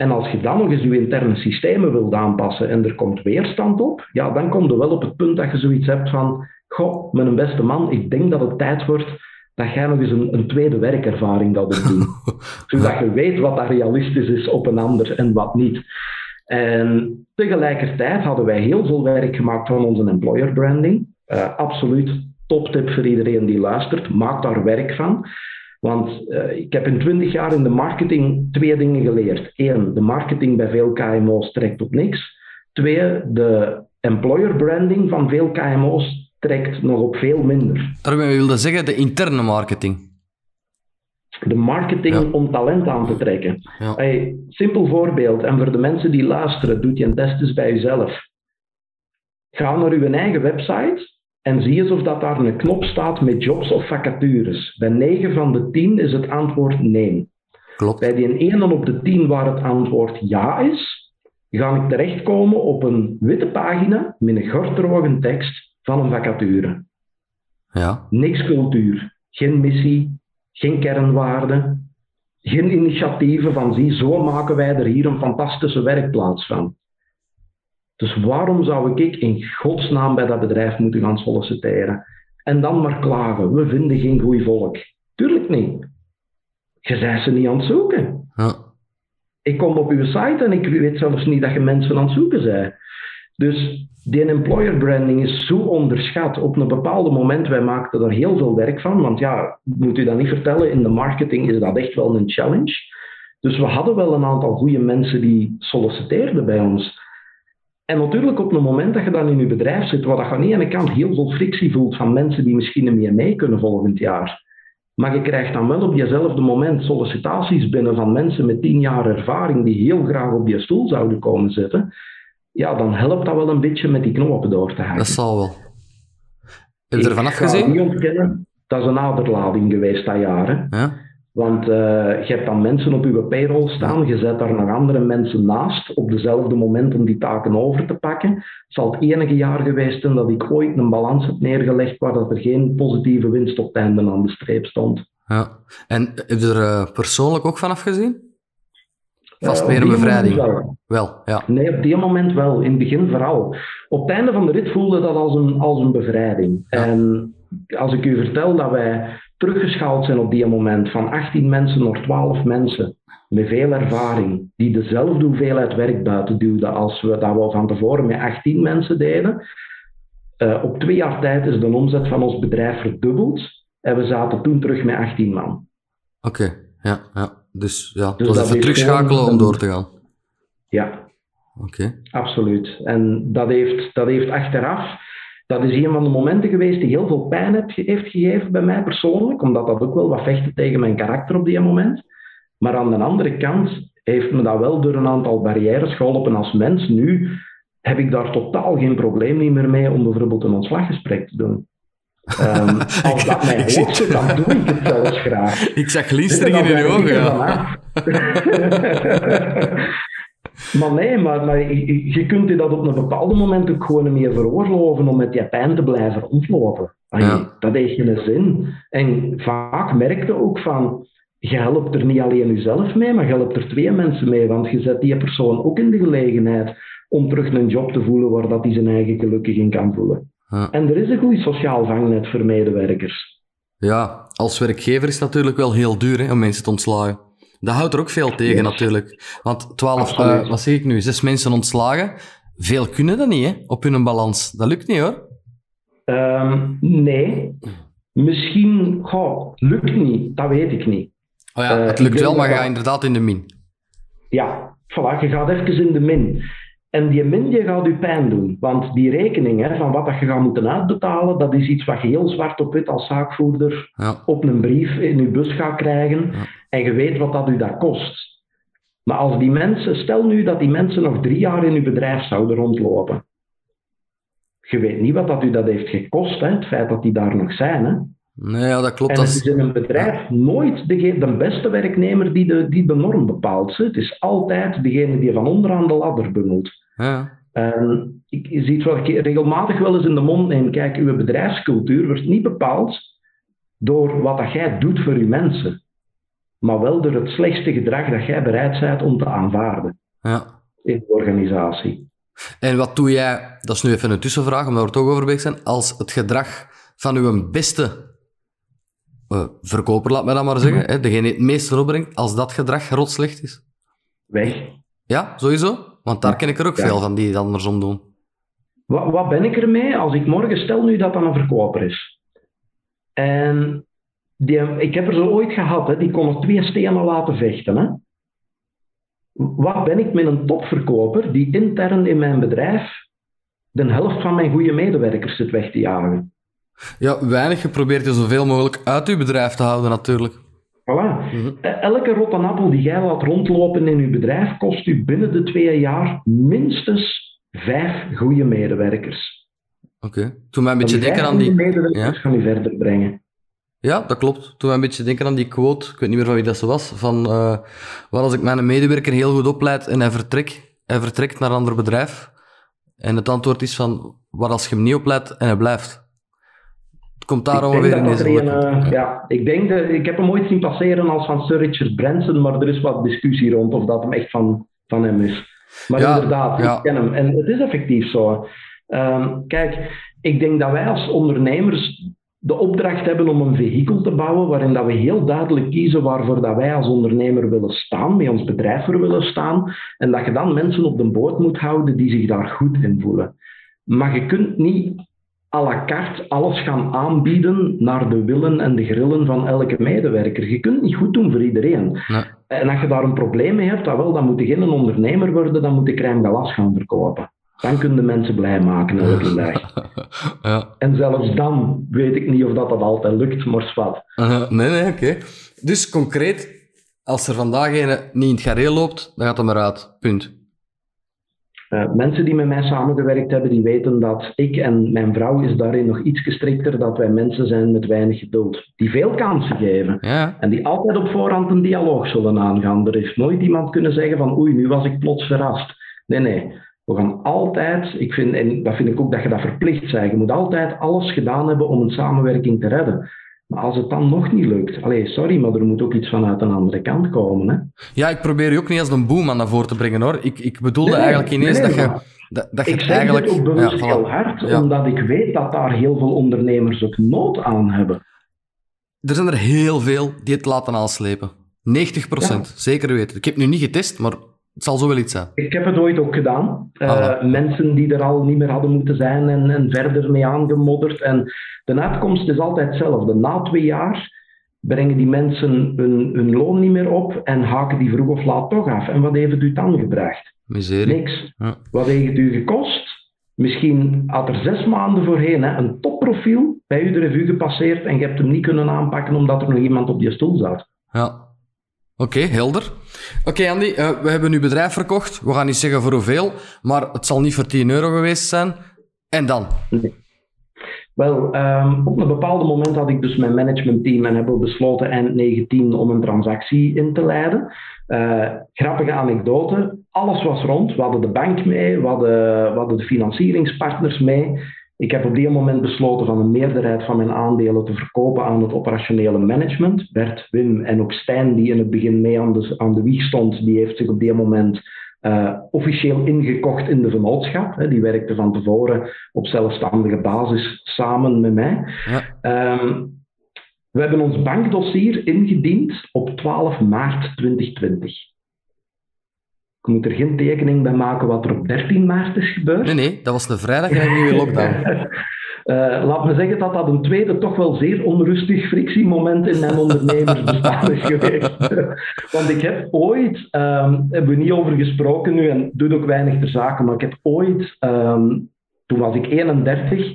En als je dan nog eens je interne systemen wilt aanpassen en er komt weerstand op, ja, dan kom je wel op het punt dat je zoiets hebt van, goh, mijn beste man, ik denk dat het tijd wordt dat jij nog eens een, een tweede werkervaring wil doen. [laughs] Zodat je weet wat dat realistisch is op een ander en wat niet. En tegelijkertijd hadden wij heel veel werk gemaakt van onze employer branding. Uh, absoluut toptip voor iedereen die luistert. Maak daar werk van. Want uh, ik heb in twintig jaar in de marketing twee dingen geleerd. Eén, de marketing bij veel KMO's trekt op niks. Twee, de employer branding van veel KMO's trekt nog op veel minder. Daarmee wilde zeggen de interne marketing. De marketing Ja. om talent aan te trekken. Ja. Hey, simpel voorbeeld, en voor de mensen die luisteren, doet je een test eens bij jezelf. Ga naar uw eigen website en zie eens of dat daar een knop staat met jobs of vacatures. Bij 9 van de 10 is het antwoord nee. Klopt. Bij die ene op de 10 waar het antwoord ja is, ga ik terechtkomen op een witte pagina met een gortroge tekst van een vacature. Ja. Niks cultuur, geen missie, geen kernwaarden, geen initiatieven van zie, zo maken wij er hier een fantastische werkplaats van. Dus waarom zou ik in godsnaam bij dat bedrijf moeten gaan solliciteren? En dan maar klagen, we vinden geen goed volk. Tuurlijk niet. Je bent ze niet aan het zoeken. Ja. Ik kom op uw site en ik weet zelfs niet dat je mensen aan het zoeken bent. Dus die employer branding is zo onderschat. Op een bepaald moment, wij maakten er heel veel werk van. Want ja, moet u dat niet vertellen, in de marketing is dat echt wel een challenge. Dus we hadden wel een aantal goede mensen die solliciteerden bij ons. En natuurlijk op het moment dat je dan in je bedrijf zit, waar dat je aan de ene kant heel veel frictie voelt van mensen die misschien niet meer mee kunnen volgend jaar. Maar je krijgt dan wel op jezelfde moment sollicitaties binnen van mensen met tien jaar ervaring die heel graag op je stoel zouden komen zitten. Ja, dan helpt dat wel een beetje met die knopen door te hakken. Dat zal wel. Heb je ervan afgezien? niet ontkennen, dat is een aderlading geweest dat jaar. Hè? Ja. Want eh, je hebt dan mensen op je payroll staan, je zet daar nog andere mensen naast op dezelfde moment om die taken over te pakken. Het zal het enige jaar geweest zijn dat ik ooit een balans heb neergelegd waar dat er geen positieve winst op het einde aan de streep stond. ja. En heb je er eh, persoonlijk ook van afgezien? Vast Eh, meer op een bevrijding. wel. Wel, ja. Nee, op die moment wel. In het begin vooral. Op het einde van de rit voelde dat als een, als een bevrijding. Ja. En als ik u vertel dat wij teruggeschaald zijn op die moment van 18 mensen naar 12 mensen met veel ervaring, die dezelfde hoeveelheid werk buiten duwden als we dat we van tevoren met 18 mensen deden. Eh, op twee jaar tijd is de omzet van ons bedrijf verdubbeld en we zaten toen terug met 18 man. Oké, ja, ja. Dus ja, het Dus was dat even terugschakelen om door te gaan. Ja, Oké. Absoluut. En dat heeft, dat heeft achteraf, dat is een van de momenten geweest die heel veel pijn heeft, gegeven bij mij persoonlijk, omdat dat ook wel wat vechtte tegen mijn karakter op die moment. Maar aan de andere kant heeft me dat wel door een aantal barrières geholpen als mens. Nu heb ik daar totaal geen probleem meer mee om bijvoorbeeld een ontslaggesprek te doen. Ehm, [laughs] als dat mij hoort, zit, dan doe ik het zelfs graag. [laughs] Ik zag glinsteringen in je ogen, ja. [laughs] maar nee, maar, maar je, je kunt je dat op een bepaald moment ook gewoon niet meer veroorloven om met die pijn te blijven rondlopen. Ja. Dat heeft geen zin. En vaak merkte ook van, je helpt er niet alleen jezelf mee, maar je helpt er twee mensen mee, want je zet die persoon ook in de gelegenheid om terug een job te voelen waar dat hij zijn eigen gelukkig in kan voelen. Ja. En er is een goed sociaal vangnet voor medewerkers. Ja, als werkgever is het natuurlijk wel heel duur hè, om mensen te ontslagen. Dat houdt er ook veel tegen Yes. natuurlijk. Want 12, Absoluut. eh, wat zeg ik nu, zes mensen ontslagen. Veel kunnen dat niet hè, op hun balans. Dat lukt niet hoor. Ehm, nee. Misschien, goh, lukt niet, dat weet ik niet. Oh ja, Eh, het ik lukt wel, maar ga dat- inderdaad in de min. Ja, voilà, je gaat even in de min. En die min die gaat u pijn doen. Want die rekening hè, van wat dat je gaat moeten uitbetalen, dat is iets wat je heel zwart op wit als zaakvoerder Ja, op een brief in je bus gaat krijgen. Ja. En je weet wat dat u dat kost. Maar als die mensen, stel nu dat die mensen nog drie jaar in uw bedrijf zouden rondlopen. Je weet niet wat dat u dat heeft gekost, hè, het feit dat die daar nog zijn. Hè. nee, ja, dat klopt. En het is in een bedrijf nooit de, de beste werknemer die de, die de norm bepaalt. hè. Het is altijd degene die van onderaan de ladder bungelt. ja, En ik, iets wat ik regelmatig wel eens in de mond neem. Kijk, uw bedrijfscultuur wordt niet bepaald door wat dat jij doet voor uw mensen. Maar wel door het slechtste gedrag dat jij bereid bent om te aanvaarden ja. in de organisatie. En wat doe jij, dat is nu even een tussenvraag, omdat we er toch over bezig zijn, als het gedrag van uw beste eh, verkoper, laat me dat maar zeggen, hè, degene die het meest opbrengt, als dat gedrag rotslecht is? Weg. Ja, sowieso? Want daar ken ik er ook Ja. veel van die het andersom doen. Wat, wat ben ik ermee als ik morgen stel nu dat dat een verkoper is? En die, ik heb er zo ooit gehad, hè, die kon er twee stenen laten vechten. Hè? Wat ben ik met een topverkoper die intern in mijn bedrijf de helft van mijn goede medewerkers zit weg te jagen. Ja, weinig. Je probeert je zoveel mogelijk uit je bedrijf te houden, natuurlijk. Voilà. Elke rotte appel die jij laat rondlopen in je bedrijf kost u binnen de twee jaar minstens vijf goede medewerkers. Oké. Toen mij een beetje denken aan die... medewerkers ja? gaan u verder brengen. Ja, dat klopt. Toen wij een beetje denken aan die quote, ik weet niet meer van wie dat zo was, van uh, wat als ik mijn medewerker heel goed opleid en hij vertrekt, hij vertrekt naar een ander bedrijf. En het antwoord is van, wat als je hem niet opleidt en hij blijft? Het komt daar ongeveer in deze een, uh, ja, ik denk dat, ik heb hem ooit zien passeren als van Sir Richard Branson, maar er is wat discussie rond of dat hem echt van, van hem is. Maar ja, inderdaad, ja. ik ken hem. En het is effectief zo. Um, kijk, ik denk dat wij als ondernemers de opdracht hebben om een vehikel te bouwen waarin dat we heel duidelijk kiezen waarvoor dat wij als ondernemer willen staan, met ons bedrijf voor willen staan, en dat je dan mensen op de boot moet houden die zich daar goed in voelen. Maar je kunt niet à la carte alles gaan aanbieden naar de willen en de grillen van elke medewerker. Je kunt het niet goed doen voor iedereen. Nee. En als je daar een probleem mee hebt, dan, wel, dan moet je geen ondernemer worden, dan moet je crème galas gaan verkopen. Dan kun je mensen blij maken elke dag. [laughs] ja. En zelfs dan weet ik niet of dat, dat altijd lukt, maar zwart. Uh, nee, nee, oké. Dus concreet, als er vandaag een niet in het gareel loopt, dan gaat hem eruit. Punt. Uh, mensen die met mij samengewerkt hebben, die weten dat ik en mijn vrouw is daarin nog iets gestrikter, dat wij mensen zijn met weinig geduld. Die veel kansen geven. Ja. En die altijd op voorhand een dialoog zullen aangaan. Er heeft nooit iemand kunnen zeggen van oei, nu was ik plots verrast. Nee, nee. We gaan altijd, ik vind, en dat vind ik ook dat je dat verplicht bent, je moet altijd alles gedaan hebben om een samenwerking te redden. Maar als het dan nog niet lukt, allee, sorry, maar er moet ook iets vanuit een andere kant komen. Hè? Ja, ik probeer je ook niet als een boeman naar voren te brengen hoor. Ik, ik bedoelde eigenlijk ineens nee, dat je. Dat, dat ik zeg eigenlijk... het ook bewust ja, heel hard, omdat ik weet dat daar heel veel ondernemers ook nood aan hebben. Er zijn er heel veel die het laten aanslepen. 90 procent, zeker weten. Ik heb nu niet getest, maar het zal zo wel iets zijn. Ik heb het ooit ook gedaan. Uh, mensen die er al niet meer hadden moeten zijn en, en verder mee aangemodderd. En de uitkomst is altijd hetzelfde. Na twee jaar brengen die mensen hun, hun loon niet meer op en haken die vroeg of laat toch af. En wat heeft het u dan gebracht? Miserie. Niks. Ja. Wat heeft het u gekost? Misschien had er zes maanden voorheen hè, een topprofiel bij u de revue gepasseerd en je hebt hem niet kunnen aanpakken omdat er nog iemand op je stoel zat. Ja, Oké, helder. Oké, Andy, uh, we hebben uw bedrijf verkocht. We gaan niet zeggen voor hoeveel, maar het zal niet voor 10 euro geweest zijn. En dan? Wel, um, op een bepaald moment had ik dus mijn managementteam en hebben we besloten eind 19 om een transactie in te leiden. Uh, grappige anekdote, alles was rond. We hadden de bank mee, hadden, we hadden de financieringspartners mee. Ik heb op die moment besloten van een meerderheid van mijn aandelen te verkopen aan het operationele management. Bert, Wim en ook Stijn, die in het begin mee aan de, aan de wieg stond, die heeft zich op die moment uh, officieel ingekocht in de vennootschap. Die werkte van tevoren op zelfstandige basis samen met mij. Ja. Um, we hebben ons bankdossier ingediend op 12 maart 2020. Ik moet er geen tekening bij maken wat er op 13 maart is gebeurd. Nee, nee, dat was de vrijdag en een nieuwe lockdown. Uh, [laughs] laat me zeggen dat dat een tweede, toch wel zeer onrustig frictiemoment in mijn ondernemersbestaan is geweest. [laughs] Want ik heb ooit, um, hebben we niet over gesproken nu en doet ook weinig ter zake, maar ik heb ooit, um, toen was ik 31,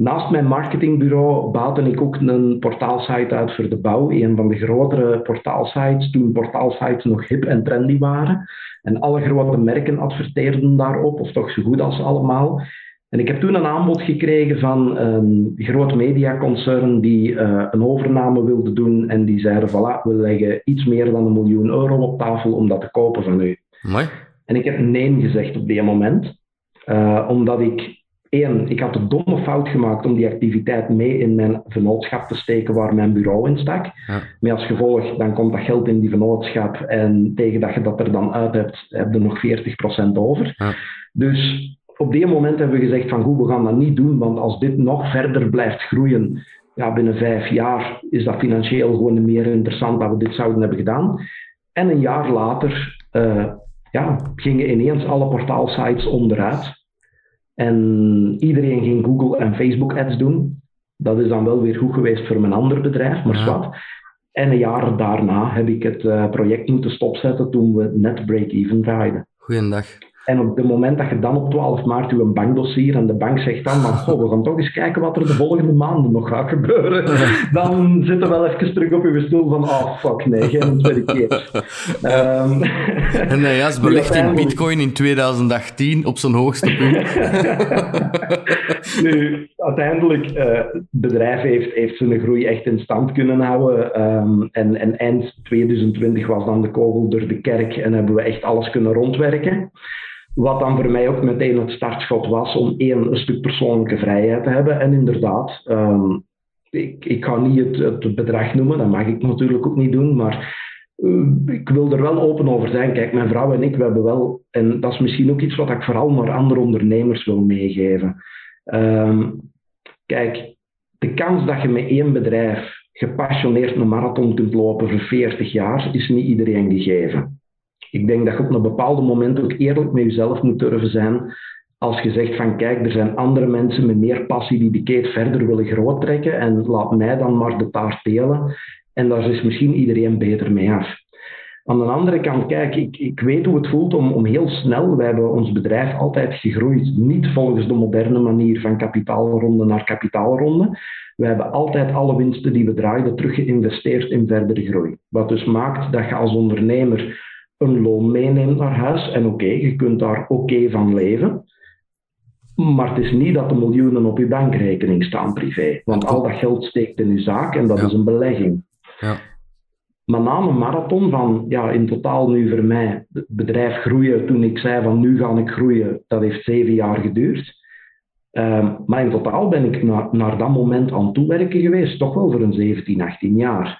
Naast mijn marketingbureau bouwde ik ook een portaalsite uit voor de bouw. Een van de grotere portaalsites, toen portaalsites nog hip en trendy waren. En alle grote merken adverteerden daarop, of toch zo goed als allemaal. En ik heb toen een aanbod gekregen van een groot mediaconcern die uh, een overname wilde doen. En die zeiden, voilà, we leggen iets meer dan een miljoen euro op tafel om dat te kopen van u. Mooi. En ik heb nee gezegd op die moment. Uh, omdat ik Eén, ik had de domme fout gemaakt om die activiteit mee in mijn vennootschap te steken waar mijn bureau in stak. Ja. Met als gevolg, dan komt dat geld in die vennootschap en tegen dat je dat er dan uit hebt, heb je nog 40% over. Ja. Dus op die moment hebben we gezegd van goed, we gaan dat niet doen, want als dit nog verder blijft groeien, ja, binnen vijf jaar is dat financieel gewoon meer interessant dat we dit zouden hebben gedaan. En een jaar later uh, ja, gingen ineens alle portaalsites onderuit. En iedereen ging Google en Facebook ads doen. Dat is dan wel weer goed geweest voor mijn ander bedrijf, maar ja. En een jaar daarna heb ik het uh, project moeten stopzetten toen we net break-even draaiden. Goeiedag. En op het moment dat je dan op 12 maart je bankdossier en de bank zegt dan van goh, we gaan toch eens kijken wat er de volgende maanden nog gaat gebeuren, [laughs] dan zit er wel even terug op je stoel van oh fuck nee, geen tweede keer. Um, en hij is belegd in bitcoin in 2018 op zijn hoogste punt. [laughs] [laughs] nu, uiteindelijk, uh, het bedrijf heeft, heeft zijn groei echt in stand kunnen houden. Um, en, en eind 2020 was dan de kogel door de kerk en hebben we echt alles kunnen rondwerken. Wat dan voor mij ook meteen het startschot was om één, een stuk persoonlijke vrijheid te hebben. En inderdaad, um, ik, ik ga niet het, bedrag noemen, dat mag ik natuurlijk ook niet doen, maar uh, ik wil er wel open over zijn. Kijk, mijn vrouw en ik, we hebben wel, en dat is misschien ook iets wat ik vooral naar andere ondernemers wil meegeven. Um, kijk, de kans dat je met één bedrijf gepassioneerd een marathon kunt lopen voor 40 jaar, is niet iedereen gegeven. Ik denk dat je op een bepaald moment ook eerlijk met jezelf moet durven zijn. Als je zegt van kijk, er zijn andere mensen met meer passie die de keet verder willen groot trekken en laat mij dan maar de taart delen. En daar is misschien iedereen beter mee af. Aan de andere kant, kijk, ik, ik weet hoe het voelt om, om heel snel, wij hebben ons bedrijf altijd gegroeid, niet volgens de moderne manier van kapitaalronde naar kapitaalronde. We hebben altijd alle winsten die we draaiden terug geïnvesteerd in verdere groei. Wat dus maakt dat je als ondernemer een loon meeneemt naar huis. En oké, je kunt daar oké van leven. Maar het is niet dat de miljoenen op je bankrekening staan privé. Want al dat geld steekt in je zaak en dat is een belegging. Ja. Maar na een marathon van, ja, in totaal nu voor mij, het bedrijf groeien, toen ik zei van nu ga ik groeien, dat heeft zeven jaar geduurd. Um, maar in totaal ben ik na, naar dat moment aan toewerken geweest, toch wel voor een 17, 18 jaar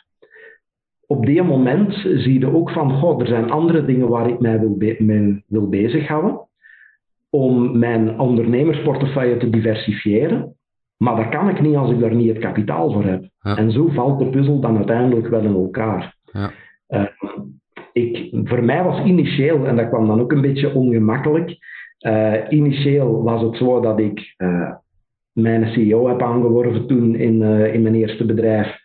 op die moment zie je ook van, goh, er zijn andere dingen waar ik mij wil, be wil bezighouden om mijn ondernemersportefeuille te diversifiëren. Maar dat kan ik niet als ik daar niet het kapitaal voor heb. En zo valt de puzzel dan uiteindelijk wel in elkaar. Ja. Uh, ik, voor mij was initieel, en dat kwam dan ook een beetje ongemakkelijk, uh, initieel was het zo dat ik uh, mijn CEO heb aangeworven toen in, in mijn eerste bedrijf.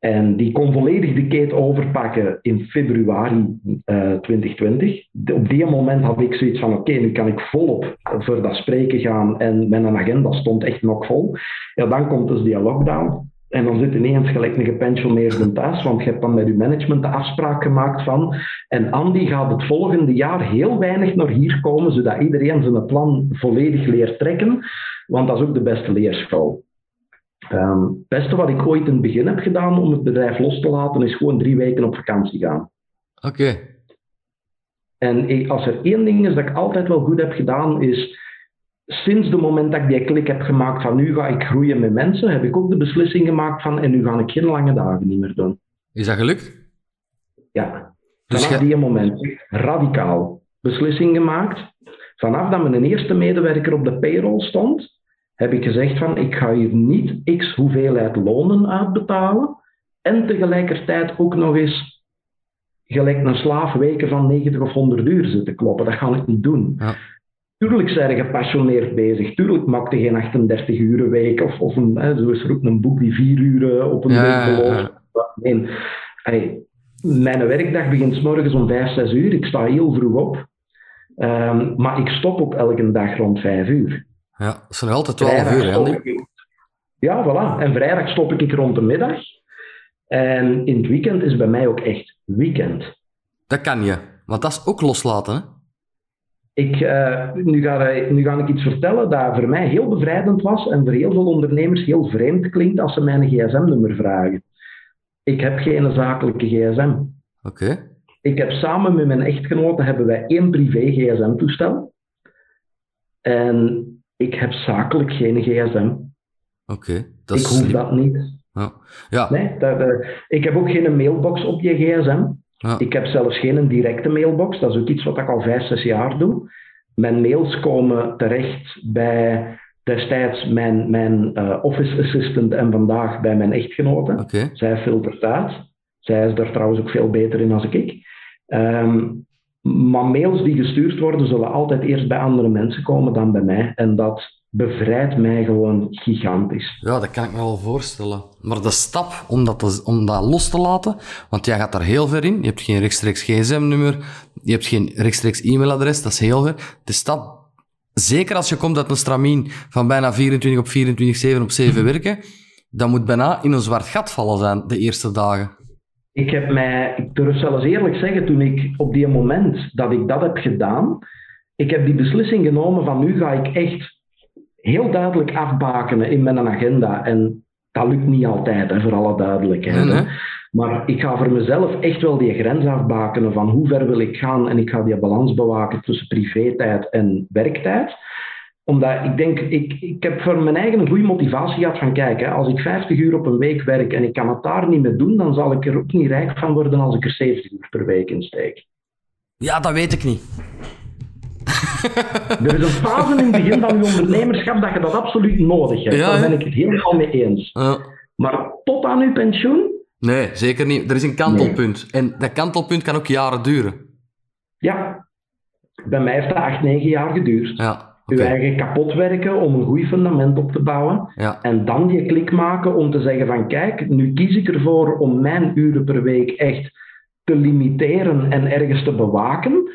En die kon volledig de kate overpakken in februari uh, eh, 2020. Op die moment had ik zoiets van: oké, nu kan ik volop voor dat spreken gaan. En mijn agenda stond echt nog vol. Ja, dan komt dus die lockdown. En dan zit ineens gelijk een gepensioneerde thuis, want je hebt dan met je management de afspraak gemaakt van. En Andy gaat het volgende jaar heel weinig naar hier komen, zodat iedereen zijn plan volledig leert trekken. Want dat is ook de beste leerschool. Um, het beste wat ik ooit in het begin heb gedaan om het bedrijf los te laten, is gewoon drie weken op vakantie gaan. Oké. En ik, als er één ding is dat ik altijd wel goed heb gedaan, is sinds het moment dat ik die klik heb gemaakt van nu ga ik groeien met mensen, heb ik ook de beslissing gemaakt van en nu ga ik geen lange dagen niet meer doen. Is dat gelukt? Ja. Dus Vanaf die moment, radicaal, beslissing gemaakt. Vanaf dat mijn eerste medewerker op de payroll stond, heb ik gezegd van ik ga hier niet x hoeveelheid lonen uitbetalen en tegelijkertijd ook nog eens gelijk een slaaf weken van 90 of 100 uur zitten kloppen. Dat ga ik niet doen. Ja. Tuurlijk zijn je gepassioneerd bezig. Tuurlijk maakte geen 38 uur week of, of een, hè, zo is er ook een boek die 4 uur op een ja, week belooft. Nee. Hey, mijn werkdag begint s morgens om 5, 6 uur. Ik sta heel vroeg op. Um, maar ik stop ook elke dag rond 5 uur. Ja, dat zijn altijd 12 uur, hè? Ja, voilà. En vrijdag stop ik rond de middag. En in het weekend is bij mij ook echt weekend. Dat kan je, want dat is ook loslaten, hè? Ik, uh, nu, ga, nu ga ik iets vertellen dat voor mij heel bevrijdend was en voor heel veel ondernemers heel vreemd klinkt als ze mijn gsm-nummer vragen. Ik heb geen zakelijke gsm. Oké. Ik heb samen met mijn echtgenote hebben wij één privé gsm-toestel. En ik heb zakelijk geen gsm. Oké. ik hoef dat niet. Ja. ja. Nee, dat, uh, ik heb ook geen mailbox op je gsm. Ja. Ik heb zelfs geen directe mailbox. Dat is ook iets wat ik al vijf, zes jaar doe. Mijn mails komen terecht bij destijds mijn, mijn uh, office assistant en vandaag bij mijn echtgenote. Okay. Zij filtert uit. Zij is daar trouwens ook veel beter in als ik. Um, maar mails die gestuurd worden, zullen altijd eerst bij andere mensen komen dan bij mij. En dat bevrijdt mij gewoon gigantisch. Ja, dat kan ik me wel voorstellen. Maar de stap om dat, om dat los te laten, want jij gaat daar heel ver in. Je hebt geen rechtstreeks gsm-nummer, Je hebt geen rechtstreeks e-mailadres, dat is heel ver. De stad, zeker als je komt uit een stramien van bijna 24 op 24, 7 op 7 werken, dat moet bijna in een zwart gat vallen zijn de eerste dagen. Ik heb mij, ik durf zelfs eerlijk zeggen, toen ik op die moment dat ik dat heb gedaan, ik heb die beslissing genomen van nu ga ik echt heel duidelijk afbakenen in mijn agenda. En dat lukt niet altijd, hè, voor alle duidelijkheid. Nee. Maar ik ga voor mezelf echt wel die grens afbakenen van hoe ver wil ik gaan en ik ga die balans bewaken tussen privé-tijd en werktijd omdat ik denk, ik, ik heb voor mijn eigen een goede motivatie gehad van kijk, hè, als ik 50 uur op een week werk en ik kan het daar niet mee doen, dan zal ik er ook niet rijk van worden als ik er 70 uur per week in steek. Ja, dat weet ik niet. Er is een fase in het begin van je ondernemerschap dat je dat absoluut nodig hebt. Ja, Daar ben ik het helemaal mee eens. Ja. Maar tot aan uw pensioen, Nee, zeker niet. Er is een kantelpunt. En dat kantelpunt kan ook jaren duren. ja, bij mij heeft dat 8, 9 jaar geduurd. Ja, Oké. eigen kapot werken om een goed fundament op te bouwen. Ja, En dan die klik maken om te zeggen van kijk, nu kies ik ervoor om mijn uren per week echt te limiteren en ergens te bewaken.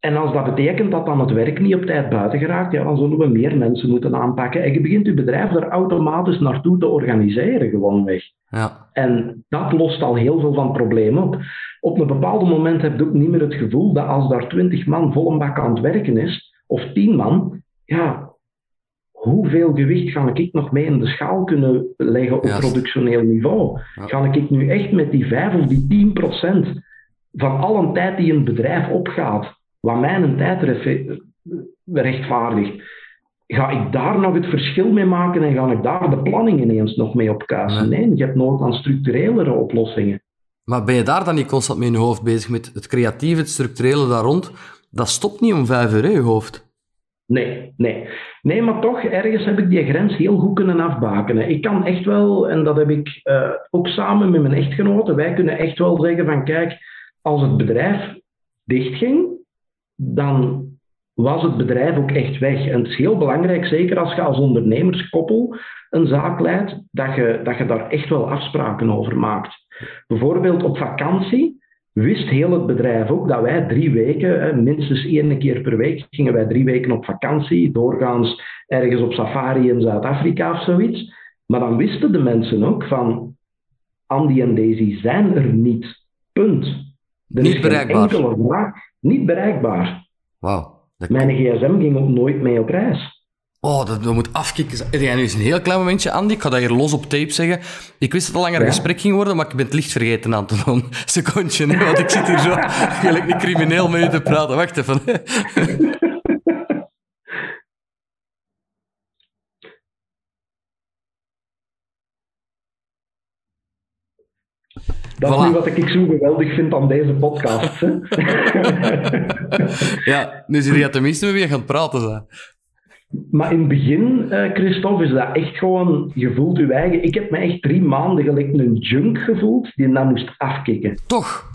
En als dat betekent dat dan het werk niet op tijd buiten geraakt, ja, dan zullen we meer mensen moeten aanpakken. En je begint je bedrijf er automatisch naartoe te organiseren, gewoonweg. ja. En dat lost al heel veel van problemen op. Op een bepaald moment heb je ook niet meer het gevoel dat als daar twintig man vol een bak aan het werken is, of tien man, ja, hoeveel gewicht ga ik nog mee in de schaal kunnen leggen op productioneel niveau? Ja. Ga ik nu echt met die 5 of die 10 procent van alle tijd die een bedrijf opgaat, wat mijn tijd rechtvaardigt, ga ik daar nog het verschil mee maken en ga ik daar de planning ineens nog mee opkuisen? Nee. Nee, je hebt nood aan structurelere oplossingen. Maar ben je daar dan niet constant mee in je hoofd bezig met het creatieve, het structurele daar rond? Dat stopt niet om vijf uur, hè, je hoofd. Nee, nee. Nee, maar toch, ergens heb ik die grens heel goed kunnen afbakenen. Ik kan echt wel, en dat heb ik eh, ook samen met mijn echtgenote, wij kunnen echt wel zeggen van kijk, als het bedrijf dichtging, dan was het bedrijf ook echt weg. En het is heel belangrijk, zeker als je als ondernemerskoppel een zaak leidt, dat je, dat je daar echt wel afspraken over maakt. Bijvoorbeeld op vakantie wist heel het bedrijf ook dat wij drie weken, hè, minstens één keer per week, gingen wij drie weken op vakantie, doorgaans ergens op safari in Zuid-Afrika of zoiets. Maar dan wisten de mensen ook van, Andy en Daisy zijn er niet. Punt. Er Niet is bereikbaar. enkele vraag. Niet bereikbaar. Wauw. Mijn gsm ging ook nooit mee op reis. Oh, dat, dat moet afkicken. Heb jij nu eens een heel klein momentje, Andy? Ik ga dat hier los op tape zeggen. Ik wist dat het langer een Ja? gesprek ging worden, maar ik ben het licht vergeten aan te doen. Secondje, hè, want ik zit hier zo gelijk een crimineel met je te praten. Wacht even. Dat Voilà. is nu wat ik zo geweldig vind aan deze podcast. [laughs] Ja, nu zie je tenminste met wie je gaat praten. Zijn. Maar in het begin, eh, Christophe, is dat echt gewoon, je voelt je eigen. Ik heb me echt drie maanden gelijk een junk gevoeld die dat moest afkicken. Toch?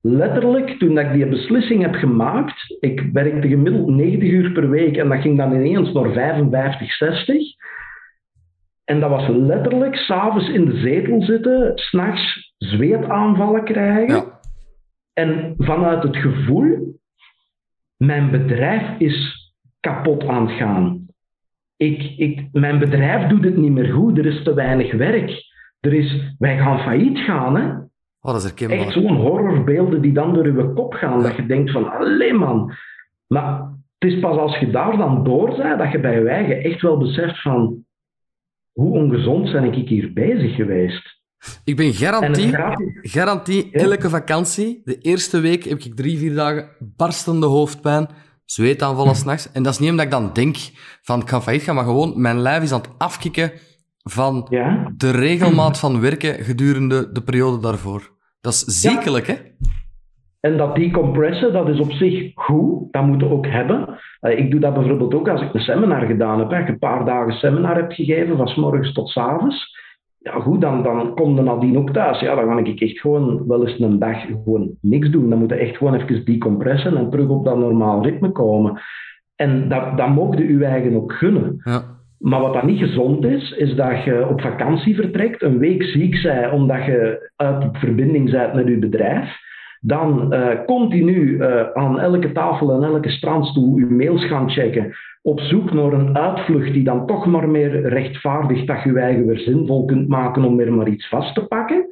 Letterlijk, toen dat ik die beslissing heb gemaakt, ik werkte gemiddeld 90 uur per week en dat ging dan ineens naar 55, 60. En dat was letterlijk s'avonds in de zetel zitten, s'nachts zweetaanvallen krijgen. Ja. En vanuit het gevoel, mijn bedrijf is kapot aan het gaan. Ik, ik, mijn bedrijf doet het niet meer goed, er is te weinig werk. Er is, wij gaan failliet gaan, hè. Oh, dat is herkenbaar. Echt zo'n horrorbeelden die dan door je kop gaan, dat je denkt van, alleen man. Maar het is pas als je daar dan door bent, dat je bij je eigen echt wel beseft van, hoe ongezond ben ik hier bezig geweest. Ik ben garantie, garantie, elke vakantie, de eerste week heb ik drie, vier dagen barstende hoofdpijn, zweetaanvallen s'nachts. En dat is niet omdat ik dan denk van ik ga failliet gaan, maar gewoon mijn lijf is aan het afkicken van Ja, de regelmaat van werken gedurende de periode daarvoor. Dat is ziekelijk, hè? En dat decompressen, dat is op zich goed. Dat moeten we ook hebben. Eh, Ik doe dat bijvoorbeeld ook als ik een seminar gedaan heb. Als je een paar dagen seminar heb gegeven, van s morgens tot s avonds. Ja goed, dan, dan kom je nadien ook thuis. Ja, dan ga ik echt gewoon wel eens een dag gewoon niks doen. Dan moet je echt gewoon even decompressen en terug op dat normaal ritme komen. En dat, dat mocht je je eigen ook gunnen. Ja. Maar wat dat niet gezond is, is dat je op vakantie vertrekt, een week ziek bent omdat je uit verbinding bent met je bedrijf. Dan uh, continu uh, aan elke tafel en elke strandstoel uw mails gaan checken, op zoek naar een uitvlucht die dan toch maar meer rechtvaardigt dat je je eigen weer zinvol kunt maken om weer maar iets vast te pakken.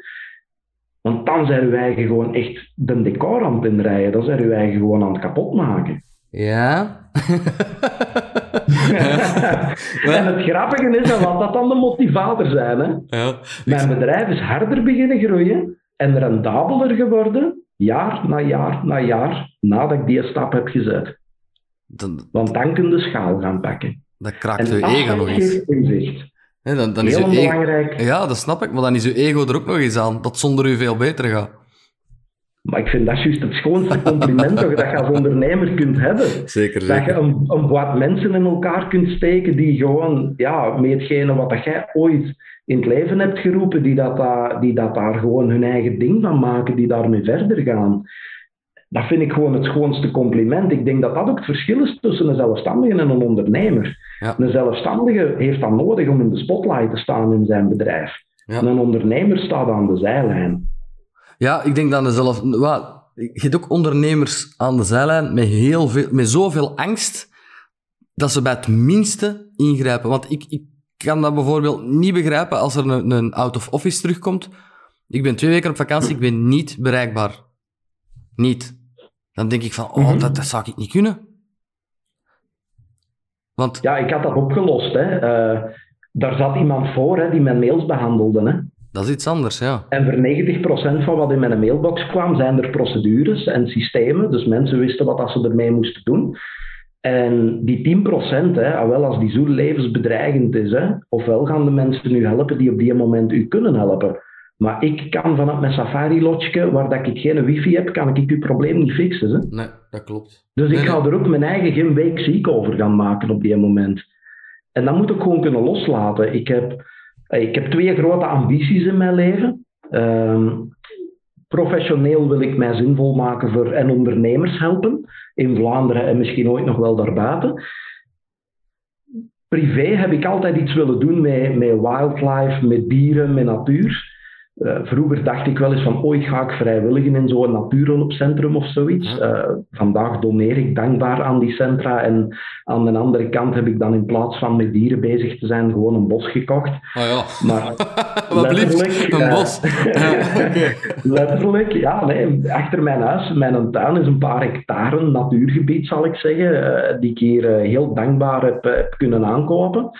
Want dan zijn uw eigen gewoon echt de decor aan het inrijden. Dan zijn uw eigen gewoon aan het kapot maken. Ja. [laughs] en het grappige is, en wat dat dan de motivator zijn. Hè? Ja. Mijn bedrijf is harder beginnen groeien en rendabeler geworden, jaar na jaar na jaar, nadat ik die stap heb gezet. Dan, Want dan kun je de schaal gaan pakken. Dat kraakt je ego nog eens. Inzicht. dan, dan is Heel belangrijk. Ja, dat snap ik, maar dan is je ego er ook nog eens aan, dat zonder u veel beter gaat. Maar ik vind dat juist het schoonste compliment dat je als ondernemer kunt hebben. Zeker, zeker. Dat je een, een wat mensen in elkaar kunt steken die gewoon, ja, met hetgene wat dat jij ooit in het leven hebt geroepen, die dat, die dat daar gewoon hun eigen ding van maken, die daarmee verder gaan. Dat vind ik gewoon het schoonste compliment. Ik denk dat dat ook het verschil is tussen een zelfstandige en een ondernemer. Ja. Een zelfstandige heeft dat nodig om in de spotlight te staan in zijn bedrijf. Ja. een ondernemer staat aan de zijlijn. Ja, ik denk dat er zelf... je hebt ook ondernemers aan de zijlijn met, heel veel, met zoveel angst dat ze bij het minste ingrijpen. Want ik, ik kan dat bijvoorbeeld niet begrijpen als er een, een out of office terugkomt. Ik ben twee weken op vakantie, ik ben niet bereikbaar. Niet. Dan denk ik van, oh, mhm. dat, dat zou ik niet kunnen. Want... Ja, ik had dat opgelost. Hè. Uh, daar zat iemand voor hè, die mijn mails behandelde. Hè. Dat is iets anders, ja. En voor 90% van wat in mijn mailbox kwam, zijn er procedures en systemen. Dus mensen wisten wat ze ermee moesten doen. En die 10%, hè, wel als die zo levensbedreigend is, hè, ofwel gaan de mensen u helpen die op die moment u kunnen helpen. Maar ik kan vanuit mijn Safari-lotje, waar dat ik geen wifi heb, kan ik uw probleem niet fixen. Hè? Nee, dat klopt. Dus ik ga er ook mijn eigen geen week ziek over gaan maken op die moment. En dat moet ik gewoon kunnen loslaten. Ik heb ik heb twee grote ambities in mijn leven. Ehm, professioneel wil ik mij zinvol maken voor en ondernemers helpen in Vlaanderen en misschien ooit nog wel daarbuiten. Privé heb ik altijd iets willen doen met, met wildlife, met dieren, met natuur. Uh, vroeger dacht ik wel eens van ooit ga ik vrijwilligen in zo'n natuurhulpcentrum of zoiets. Uh, vandaag doneer ik dankbaar aan die centra en aan de andere kant heb ik dan in plaats van met dieren bezig te zijn gewoon een bos gekocht. Oh ja. Maar [laughs] letterlijk... een bos. [laughs] ja, letterlijk, ja. Nee, achter mijn huis, mijn tuin is een paar hectare natuurgebied zal ik zeggen, die ik hier heel dankbaar heb, heb kunnen aankopen.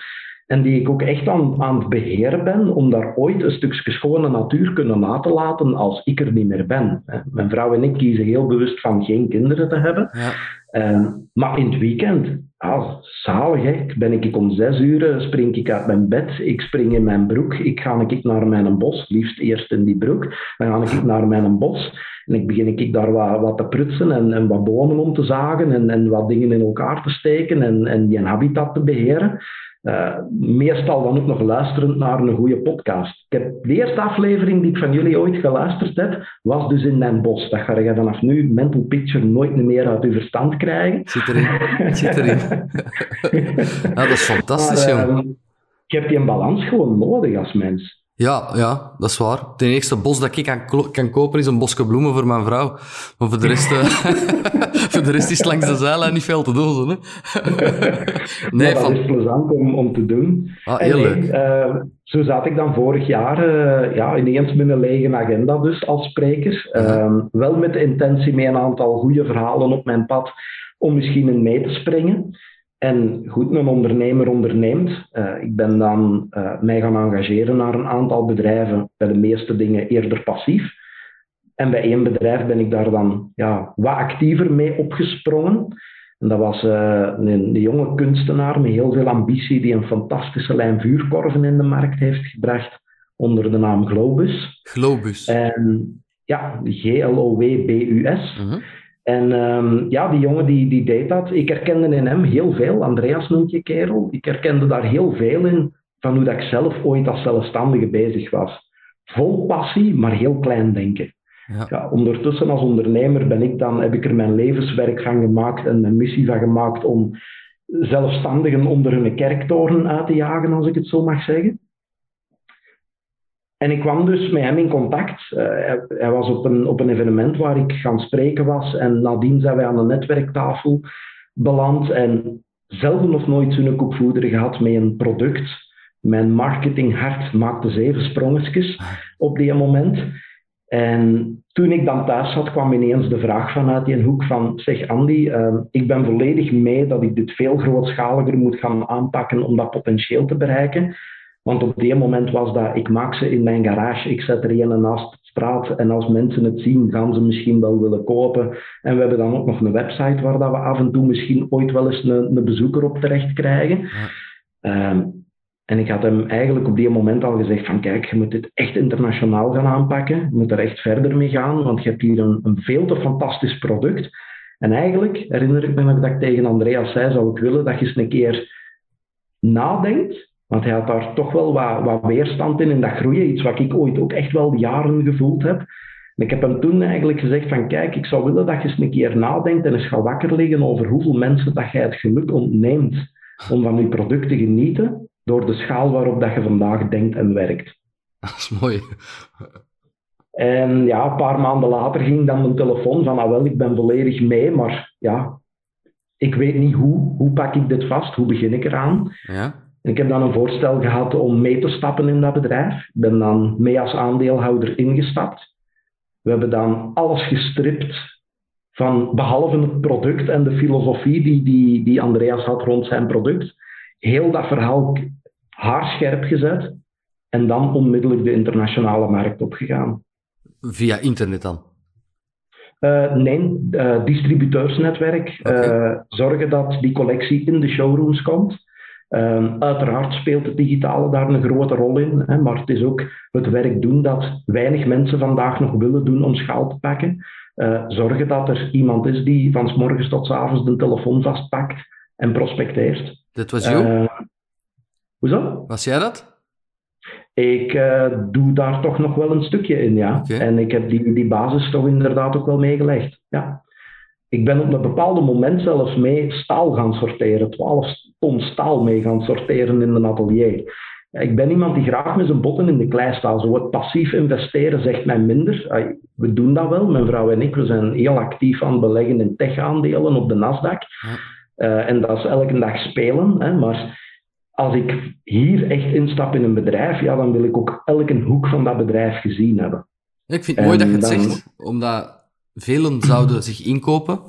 En die ik ook echt aan, aan het beheren ben om daar ooit een stukje schone natuur kunnen na te laten als ik er niet meer ben. Mijn vrouw en ik kiezen heel bewust van geen kinderen te hebben. Ja. Ehm, maar in het weekend, ah, zalig hè. Ben ik om zes uur, spring ik uit mijn bed, ik spring in mijn broek, ik ga ik naar mijn bos, liefst eerst in die broek, dan ga ik naar mijn bos en ik begin ik daar wat, wat te prutsen en, en wat bomen om te zagen en, en wat dingen in elkaar te steken en, en die habitat te beheren. Uh, meestal dan ook nog luisterend naar een goede podcast. Ik heb de eerste aflevering die ik van jullie ooit geluisterd heb, was dus in mijn bos. Dat ga je vanaf nu, mental picture, nooit meer uit je verstand krijgen. Zit erin. Zit erin. ja, [laughs] dat is fantastisch, maar, uh, Ik heb die balans gewoon nodig als mens. Ja, ja, dat is waar. Het eerste bos dat ik kan, kan kopen is een bosje bloemen voor mijn vrouw. Maar voor de rest, uh, [laughs] voor de rest is langs de zijlijn niet veel te doen. Hè? [laughs] nee, dat van... is plezant om, om te doen. Ah, heel leuk. Uh, zo zat ik dan vorig jaar uh, ja, ineens met een lege agenda dus als spreker. -huh. wel met de intentie met een aantal goede verhalen op mijn pad om misschien in mee te springen. En goed, een ondernemer onderneemt. Uh, ik ben dan uh, mij gaan engageren naar een aantal bedrijven, bij de meeste dingen eerder passief. En bij één bedrijf ben ik daar dan ja, wat actiever mee opgesprongen. En dat was uh, een, een, jonge kunstenaar met heel veel ambitie, die een fantastische lijn vuurkorven in de markt heeft gebracht onder de naam Globus. Globus. En ja, G-L-O-W-B-U-S. -huh. En um, ja, die jongen die, die deed dat. Ik herkende in hem heel veel. Andreas noemt je kerel. Ik herkende daar heel veel in van hoe dat ik zelf ooit als zelfstandige bezig was. Vol passie, maar heel klein denken. Ja. ja. ondertussen als ondernemer ben ik dan, heb ik er mijn levenswerk van gemaakt en mijn missie van gemaakt om zelfstandigen onder hun kerktoren uit te jagen, als ik het zo mag zeggen. En ik kwam dus met hem in contact. Uh, hij, hij, was op een, op een evenement waar ik gaan spreken was. En nadien zijn wij aan de netwerktafel beland. En zelden nog nooit zo'n koepvoeder gehad met een product. Mijn marketinghart maakte zeven sprongetjes op die moment. En toen ik dan thuis zat, kwam ineens de vraag vanuit die hoek van, zeg Andy, uh, ik ben volledig mee dat ik dit veel grootschaliger moet gaan aanpakken om dat potentieel te bereiken. Want op die moment was dat, ik maak ze in mijn garage, ik zet er een naast de straat en als mensen het zien, gaan ze misschien wel willen kopen. En we hebben dan ook nog een website waar dat we af en toe misschien ooit wel eens een, een bezoeker op terecht krijgen. Ja. Um, en ik had hem eigenlijk op die moment al gezegd van kijk, je moet dit echt internationaal gaan aanpakken. Je moet er echt verder mee gaan, want je hebt hier een, een veel te fantastisch product. En eigenlijk herinner ik me nog dat ik tegen Andreas zei, zou ik willen dat je eens een keer nadenkt want hij had daar toch wel wat, wat weerstand in en dat groeien, iets wat ik ooit ook echt wel jaren gevoeld heb. En ik heb hem toen eigenlijk gezegd van kijk, ik zou willen dat je eens een keer nadenkt en eens gaat wakker liggen over hoeveel mensen dat jij het geluk ontneemt om van je product te genieten door de schaal waarop dat je vandaag denkt en werkt. Dat is mooi. En ja, een paar maanden later ging dan mijn telefoon van, ah wel, ik ben volledig mee, maar ja, ik weet niet hoe. Hoe pak ik dit vast? Hoe begin ik eraan? Ja. Ik heb dan een voorstel gehad om mee te stappen in dat bedrijf. Ik ben dan mee als aandeelhouder ingestapt. We hebben dan alles gestript, van, behalve het product en de filosofie die, die, die Andreas had rond zijn product. Heel dat verhaal haarscherp gezet en dan onmiddellijk de internationale markt opgegaan. Via internet dan? Uh, nee, uh, distributeursnetwerk. Okay. Uh, zorgen dat die collectie in de showrooms komt. Um, uiteraard speelt het digitale daar een grote rol in, hè, maar het is ook het werk doen dat weinig mensen vandaag nog willen doen om schaal te pakken. Uh, zorgen dat er iemand is die van s morgens tot s avonds de telefoon vastpakt en prospecteert. Dit was jou? Uh, hoezo? Was jij dat? Ik uh, doe daar toch nog wel een stukje in, ja. Okay. En ik heb die, die basis toch inderdaad ook wel meegelegd. Ja. Ik ben op een bepaald moment zelfs mee staal gaan sorteren, 12 ton staal mee gaan sorteren in een atelier. Ik ben iemand die graag met zijn botten in de klei staat. Zo het passief investeren zegt mij minder. We doen dat wel, mijn vrouw en ik. We zijn heel actief aan het beleggen in tech-aandelen op de Nasdaq. Uh, en dat is elke dag spelen. Hè. Maar als ik hier echt instap in een bedrijf, ja, dan wil ik ook elke hoek van dat bedrijf gezien hebben. Ik vind het mooi dat je het dan... zegt, omdat velen zouden zich inkopen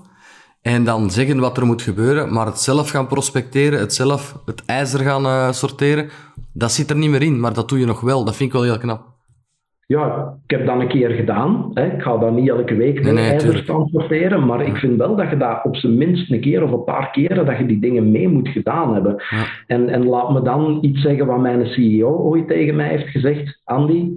en dan zeggen wat er moet gebeuren, maar het zelf gaan prospecteren, het zelf het ijzer gaan uh, sorteren, dat zit er niet meer in, maar dat doe je nog wel. Dat vind ik wel heel knap. Ja, ik heb dat een keer gedaan. Hè. Ik ga dat niet elke week nee, nee, ijzer sorteren, maar ik vind wel dat je dat op zijn minst een keer of een paar keren dat je die dingen mee moet gedaan hebben. Ja. En, en laat me dan iets zeggen wat mijn CEO ooit tegen mij heeft gezegd. Andy,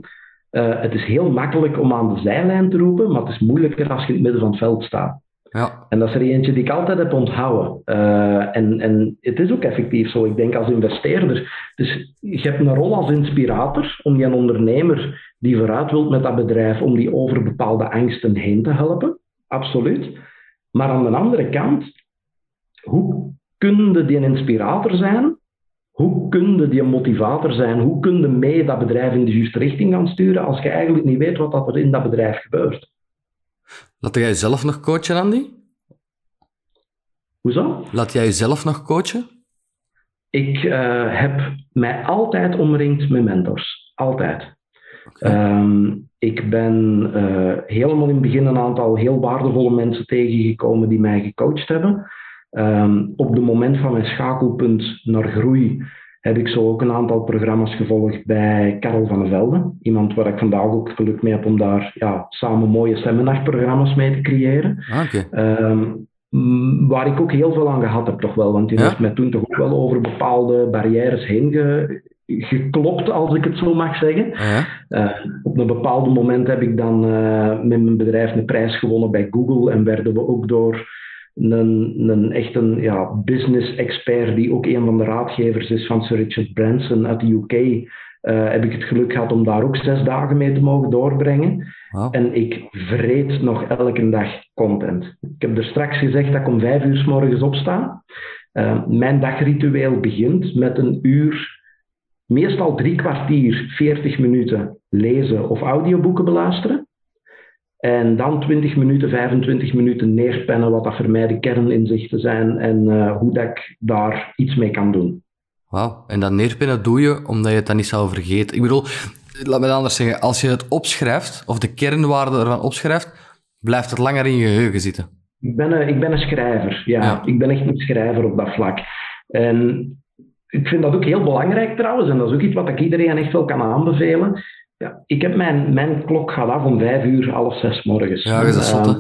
uh, het is heel makkelijk om aan de zijlijn te roepen, maar het is moeilijker als je in het midden van het veld staat. Ja. En dat is er eentje die ik altijd heb onthouden. Uh, en, en het is ook effectief zo. Ik denk als investeerder. Dus je hebt een rol als inspirator om die ondernemer die vooruit wilt met dat bedrijf, om die over bepaalde angsten heen te helpen. Absoluut. Maar aan de andere kant, hoe kun je die inspirator zijn hoe kun je die motivator zijn? Hoe kun je mee dat bedrijf in de juiste richting gaan sturen als je eigenlijk niet weet wat er in dat bedrijf gebeurt? Laat jij jezelf nog coachen, Andy? Hoezo? Laat jij jezelf nog coachen? Ik uh, heb mij altijd omringd met mentors. Altijd. Okay. Um, ik ben uh, helemaal in het begin een aantal heel waardevolle mensen tegengekomen die mij gecoacht hebben. Um, op het moment van mijn schakelpunt naar groei heb ik zo ook een aantal programma's gevolgd bij Karel van der Velde. Iemand waar ik vandaag ook geluk mee heb om daar ja, samen mooie seminarprogramma's mee te creëren. Ah, okay. um, waar ik ook heel veel aan gehad heb, toch wel. Want die ja? heeft mij toen toch ook wel over bepaalde barrières heen ge, geklopt, als ik het zo mag zeggen. Ah, ja? Uh, op een bepaald moment heb ik dan uh, met mijn bedrijf een prijs gewonnen bij Google en werden we ook door een, een echt een ja, business expert die ook een van de raadgevers is van Sir Richard Branson uit de UK. Uh, heb ik het geluk gehad om daar ook zes dagen mee te mogen doorbrengen. Wow. En ik vreet nog elke dag content. Ik heb er straks gezegd dat ik om vijf uur s morgens opsta. Uh, mijn dagritueel begint met een uur, meestal drie kwartier, veertig minuten lezen of audioboeken beluisteren. En dan 20 minuten, 25 minuten neerpennen wat dat voor mij de kerninzichten zijn en uh, hoe dat ik daar iets mee kan doen. Wauw, en dat neerpennen doe je omdat je het dan niet zou vergeten. Ik bedoel, laat me het anders zeggen, als je het opschrijft, of de kernwaarde ervan opschrijft, blijft het langer in je geheugen zitten. Ik ben een, ik ben een schrijver, ja. ja. Ik ben echt een schrijver op dat vlak. En ik vind dat ook heel belangrijk trouwens, en dat is ook iets wat ik iedereen echt wel kan aanbevelen. Ja, ik heb mijn, mijn klok gaat af om vijf uur, half zes morgens. Ja, dat is zot, uh,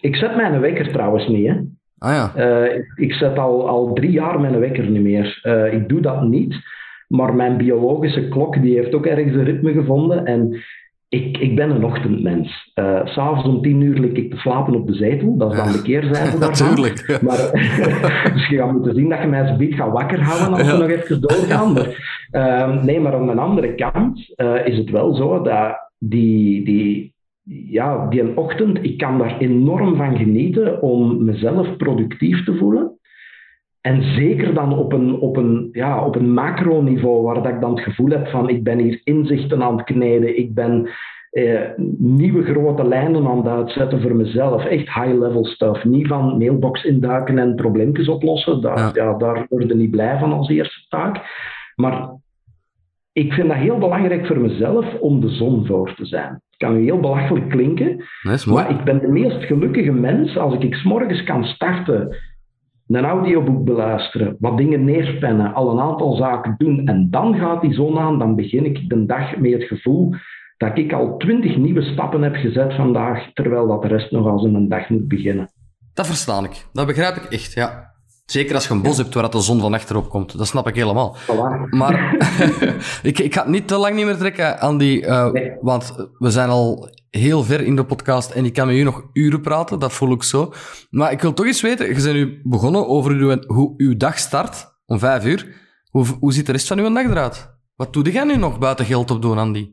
Ik zet mijn wekker trouwens niet, hè. Ah, ja. Uh, ik, ik, zet al, al drie jaar mijn wekker niet meer. Uh, ik doe dat niet, maar mijn biologische klok die heeft ook ergens een ritme gevonden. En ik, ik ben een ochtendmens. Uh, S'avonds om tien uur lig ik te slapen op de zetel. Dat is dan de keerzijde [laughs] daarvan. Natuurlijk. Maar, [laughs] dus je gaat moeten zien dat je mij zo'n gaat wakker houden als we nog even doorgaan. Maar, uh, nee, maar aan de andere kant uh, is het wel zo dat die, die, ja, die een ochtend, ik kan daar enorm van genieten om mezelf productief te voelen. En zeker dan op een, op een, ja, op een macroniveau, waar dat ik dan het gevoel heb van ik ben hier inzichten aan het kneden, ik ben eh, nieuwe grote lijnen aan het uitzetten voor mezelf. Echt high-level stuff. Niet van mailbox induiken en probleempjes oplossen. Daar, ja. ja daar word je niet blij van als eerste taak. Maar ik vind dat heel belangrijk voor mezelf om de zon voor te zijn. Het kan heel belachelijk klinken, maar ik ben de meest gelukkige mens als ik s morgens kan starten een audioboek beluisteren, wat dingen neerpennen, al een aantal zaken doen en dan gaat die zon aan, dan begin ik de dag met het gevoel dat ik al twintig nieuwe stappen heb gezet vandaag, terwijl dat de rest nog als een dag moet beginnen. Dat verstaan ik. Dat begrijp ik echt, ja. Zeker als je een bos hebt waar de zon van achterop komt. Dat snap ik helemaal. Voilà. [laughs] Maar [laughs] ik, ik ga het niet te lang niet meer trekken aan die... Uh, nee. Want we zijn al heel ver in de podcast en ik kan met u nog uren praten, dat voel ik zo. Maar ik wil toch eens weten, je bent nu begonnen over uw, hoe uw dag start, om vijf uur. Hoe, hoe ziet de rest van uw dag eruit? Wat doe jij nu nog buiten geld opdoen, Andy?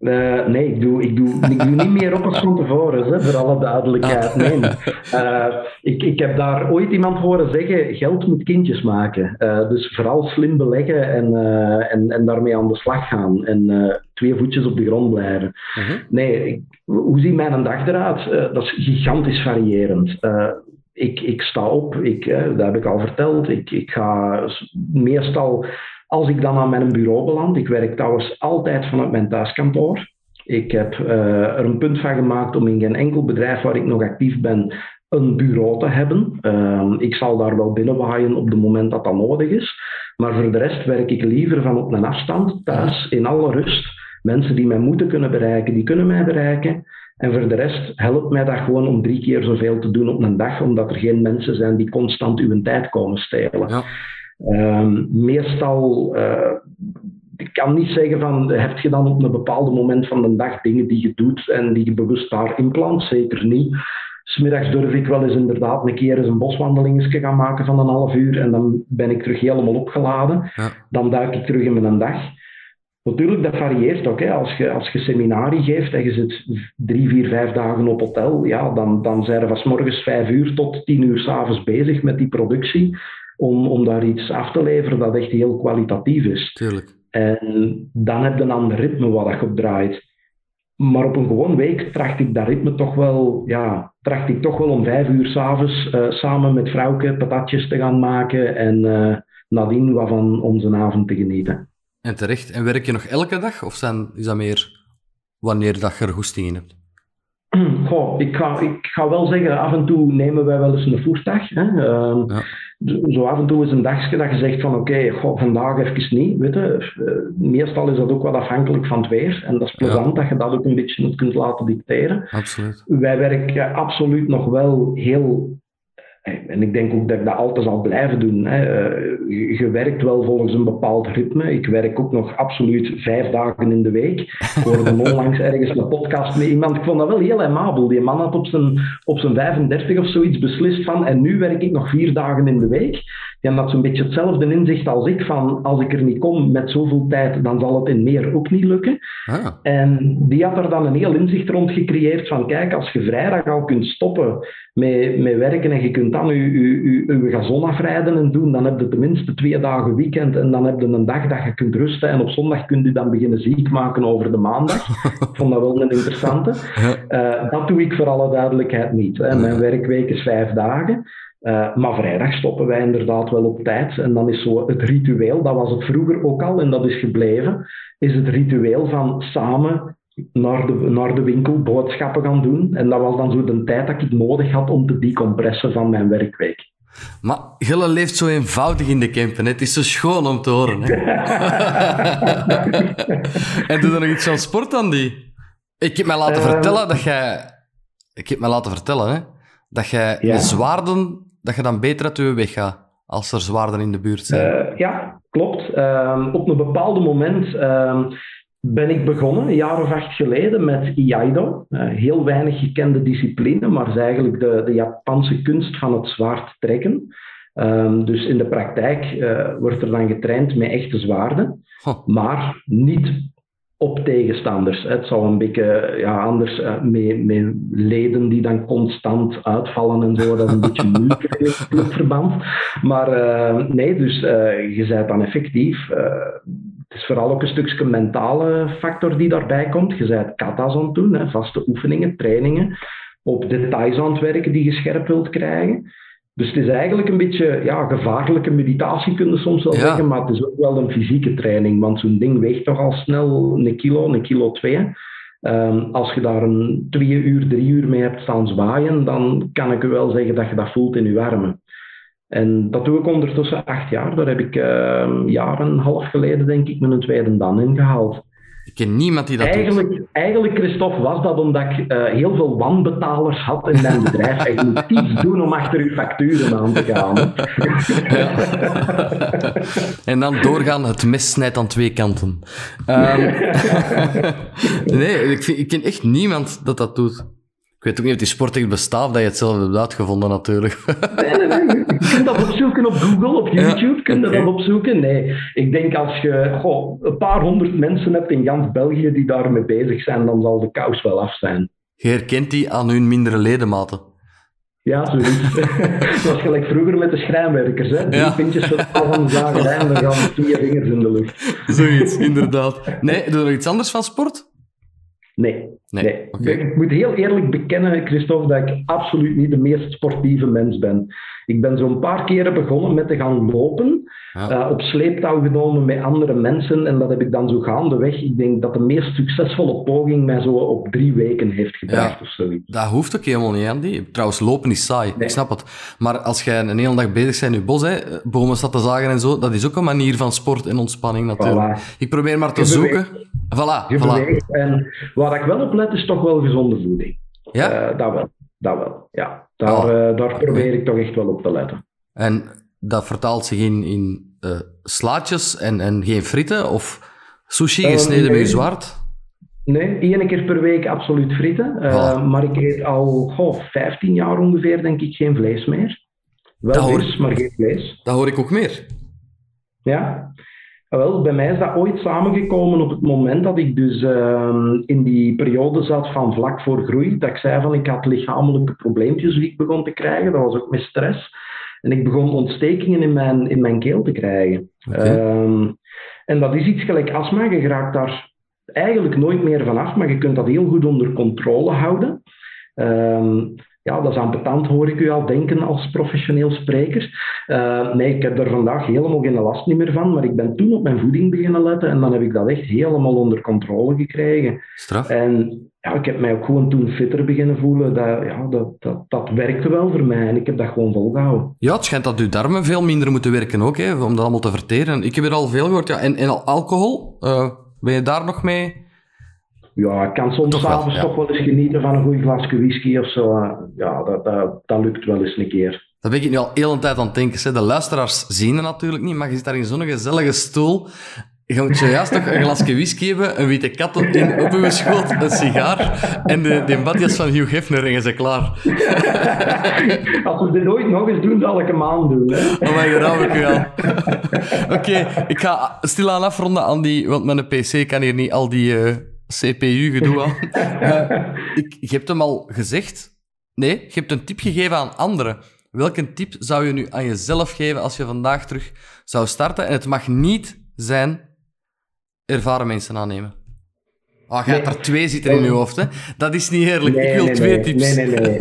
Uh, nee, ik doe, ik, doe, ik doe niet meer op als van tevoren, hè, voor alle duidelijkheid. Nee. Uh, ik, ik heb daar ooit iemand horen zeggen, geld moet kindjes maken. Uh, dus vooral slim beleggen en, en, en daarmee aan de slag gaan. En twee voetjes op de grond blijven. -huh. Nee, ik, hoe ziet mijn dag eruit? dat is gigantisch variërend. ik, ik sta op, ik, dat heb ik al verteld. Ik, ik ga meestal als ik dan aan mijn bureau beland, ik werk trouwens altijd vanuit mijn thuiskantoor. Ik heb uh, er een punt van gemaakt om in geen enkel bedrijf waar ik nog actief ben een bureau te hebben. Uh, ik zal daar wel binnenwaaien op het moment dat dat nodig is. Maar voor de rest werk ik liever van op een afstand, thuis, in alle rust. Mensen die mij moeten kunnen bereiken, die kunnen mij bereiken. En voor de rest helpt mij dat gewoon om drie keer zoveel te doen op een dag, omdat er geen mensen zijn die constant uw tijd komen stelen. Ja. Um, meestal, uh, ik kan niet zeggen van, heb je dan op een bepaald moment van de dag dingen die je doet en die je bewust daarin plant? Zeker niet. Smiddags durf ik wel eens inderdaad een keer eens een boswandelingetje gaan maken van een half uur en dan ben ik terug helemaal opgeladen. Ja. Dan duik ik terug in mijn dag. Natuurlijk, dat varieert ook. Hè. Als, je, als je seminarie geeft en je zit drie, vier, vijf dagen op hotel, ja, dan, dan zijn er van morgens vijf uur tot tien uur s'avonds bezig met die productie om, om daar iets af te leveren dat echt heel kwalitatief is. Tuurlijk. En dan heb je een ander ritme wat je op draait. Maar op een gewoon week tracht ik dat ritme toch wel, ja, tracht ik toch wel om vijf uur s'avonds uh, samen met vrouwke patatjes te gaan maken en uh, nadien wat van onze avond te genieten. En terecht. En werk je nog elke dag of zijn, is dat meer wanneer dat je er goesting in hebt? Goh, ik, ga, ik ga wel zeggen, af en toe nemen wij wel eens een voertuig. Hè. Uh, ja. Zo af en toe is een dagje dat je zegt van oké, okay, vandaag even niet. Weet je. Uh, meestal is dat ook wat afhankelijk van het weer. En dat is plezant ja. dat je dat ook een beetje kunt laten dicteren. Absoluut. Wij werken absoluut nog wel heel en ik denk ook dat ik dat altijd zal blijven doen. Hè. Je werkt wel volgens een bepaald ritme. Ik werk ook nog absoluut vijf dagen in de week. Ik hoorde [laughs] onlangs ergens een podcast met iemand. Ik vond dat wel heel amabel. Die man had op zijn, op zijn 35 of zoiets beslist van en nu werk ik nog vier dagen in de week. Die had zo'n beetje hetzelfde inzicht als ik, van als ik er niet kom met zoveel tijd, dan zal het in meer ook niet lukken. Ah. En die had er dan een heel inzicht rond gecreëerd van, kijk, als je vrijdag al kunt stoppen met, met werken en je kunt dan je, je, je, gazon afrijden en doen, dan heb je tenminste twee dagen weekend en dan heb je een dag dat je kunt rusten en op zondag kun je dan beginnen ziek maken over de maandag. [laughs] ik vond dat wel een interessante. Uh, dat doe ik voor alle duidelijkheid niet. Hè. Mijn werkweek is vijf dagen. Uh, maar vrijdag stoppen wij inderdaad wel op tijd. En dan is zo het ritueel, dat was het vroeger ook al en dat is gebleven, is het ritueel van samen naar de, naar de winkel boodschappen gaan doen. En dat was dan zo de tijd dat ik nodig had om te decompressen van mijn werkweek. Maar Gille leeft zo eenvoudig in de Kempen. Het is zo schoon om te horen. Hè? [laughs] en doe er nog iets aan sport aan die? Ik heb mij laten uh, vertellen dat jij... Ik heb mij laten vertellen, hè, dat jij ja. zwaarden dat je dan beter uit je weg gaat als er zwaarden in de buurt zijn. Uh, ja, klopt. Uh, op een bepaald moment uh, ben ik begonnen, een jaar of acht geleden, met Iaido. Uh, heel weinig gekende discipline, maar is eigenlijk de, de Japanse kunst van het zwaard trekken. Ehm, dus in de praktijk uh, wordt er dan getraind met echte zwaarden, huh. maar niet op tegenstanders. Het zou een beetje ja, anders uh, met, met leden die dan constant uitvallen en zo. Dat is een beetje [laughs] moeilijk in het clubverband. Maar uh, nee, dus uh, je bent dan effectief. het is vooral ook een stukje mentale factor die daarbij komt. Je bent kata's aan het doen, hè, vaste oefeningen, trainingen. Op details aan het werken die je scherp wilt krijgen. Dus het is eigenlijk een beetje ja, gevaarlijke meditatie, kun je soms wel zeggen, maar het is ook wel een fysieke training, want zo'n ding weegt toch al snel een kilo, een kilo twee. Um, als je daar een twee uur, drie uur mee hebt staan zwaaien, dan kan ik u wel zeggen dat je dat voelt in je armen. En dat doe ik ondertussen acht jaar. Daar heb ik uh, een jaar en een half geleden, denk ik, mijn tweede dan ingehaald. Ik ken niemand die dat eigenlijk, doet. Eigenlijk, Christophe, was dat omdat ik uh, heel veel wanbetalers had in mijn bedrijf. en je moet iets doen om achter uw facturen aan te gaan. Ja. [laughs] en dan doorgaan, het mes snijdt aan twee kanten. Um, [laughs] nee, ik, vind, ik ken echt niemand dat dat doet. Ik weet ook niet of die sport echt bestaat, dat je het zelf hebt uitgevonden natuurlijk. nee, nee, nee. Je kunt dat opzoeken op Google, op YouTube, ja, kun je okay. dat opzoeken. Nee, ik denk als je goh, een paar honderd mensen hebt in gans België die daarmee bezig zijn, dan zal de kous wel af zijn. Je herkent die aan hun mindere ledematen. Ja, zoiets. [laughs] dat was gelijk vroeger met de schrijnwerkers. Hè? Drie ja. pintjes van de zagerij en dan gaan vier vingers in de lucht. Zoiets, inderdaad. Nee, doe je nog iets anders van sport? Nee. Nee. nee. Okay. Ik moet heel eerlijk bekennen, Christophe, dat ik absoluut niet de meest sportieve mens ben. Ik ben zo'n paar keren begonnen met te gaan lopen, ja. uh, op sleeptouw genomen met andere mensen, en dat heb ik dan zo gaandeweg. Ik denk dat de meest succesvolle poging mij zo op drie weken heeft gebracht ja. of zoiets. Dat hoeft ook helemaal niet, Andy. Trouwens, lopen is saai, nee. ik snap het. Maar als jij een hele dag bezig bent in je bos, hè, bomen staat te zagen en zo, dat is ook een manier van sport en ontspanning natuurlijk. Voilà. Ik probeer maar te zoeken. Voilà, je voilà. En waar ik wel op let, is toch wel gezonde voeding. Ja? Uh, dat wel. Dat wel, ja. Daar, oh. uh, daar probeer ik toch echt wel op te letten. En dat vertaalt zich in, in uh, slaatjes en, en geen frieten? Of sushi gesneden nee. met je zwart? Nee, één keer per week absoluut frieten. Maar ik eet al goh, 15 jaar ongeveer, denk ik, geen vlees meer. Wel hoor, vis, maar geen vlees. Dat hoor ik ook meer. Ja, wel, bij mij is dat ooit samengekomen op het moment dat ik dus uh, in die periode zat van vlak voor groei. Dat ik zei van ik had lichamelijke probleempjes die ik begon te krijgen. Dat was ook met stress. En ik begon ontstekingen in mijn, in mijn keel te krijgen. Okay. Um, en dat is iets gelijk astma. Je raakt daar eigenlijk nooit meer vanaf, maar je kunt dat heel goed onder controle houden. Um, ja, dat is ambetant, hoor ik u al denken als professioneel spreker. Uh, nee, ik heb er vandaag helemaal geen last meer van, maar ik ben toen op mijn voeding beginnen letten en dan heb ik dat echt helemaal onder controle gekregen. Straf. En ja, ik heb mij ook gewoon toen fitter beginnen voelen. Dat, ja, dat, dat, dat werkte wel voor mij en ik heb dat gewoon volgehouden. Ja, het schijnt dat uw darmen veel minder moeten werken ook, hè, om dat allemaal te verteren. Ik heb er al veel gehoord. Ja. En, en alcohol, uh, ben je daar nog mee ja, ik kan soms s'avonds ja. toch wel eens genieten van een goed glasje whisky of zo. Ja, dat, dat, dat lukt wel eens een keer. Dat ben ik nu al heel een tijd aan het denken. De luisteraars zien het natuurlijk niet, maar je zit daar in zo'n gezellige stoel Je moet juist toch een glasje whisky hebben, een witte kat op, in, op uw schoot, een sigaar en de, de badjas van Hugh Hefner en je bent klaar. [laughs] Als we dit ooit nog eens doen, zal ik hem aandoen. Hè? Oh my god, ik al. Oké, ik ga stilaan afronden, Andy, want mijn PC kan hier niet al die uh, CPU-gedoe aan. [laughs] Uh, ik, je hebt hem al gezegd. Nee, je hebt een tip gegeven aan anderen. Welke tip zou je nu aan jezelf geven als je vandaag terug zou starten? En het mag niet zijn ervaren mensen aannemen. Ah, oh, je hebt er twee zitten in je hoofd, hè? Dat is niet eerlijk. ik wil twee tips. Nee, nee, nee.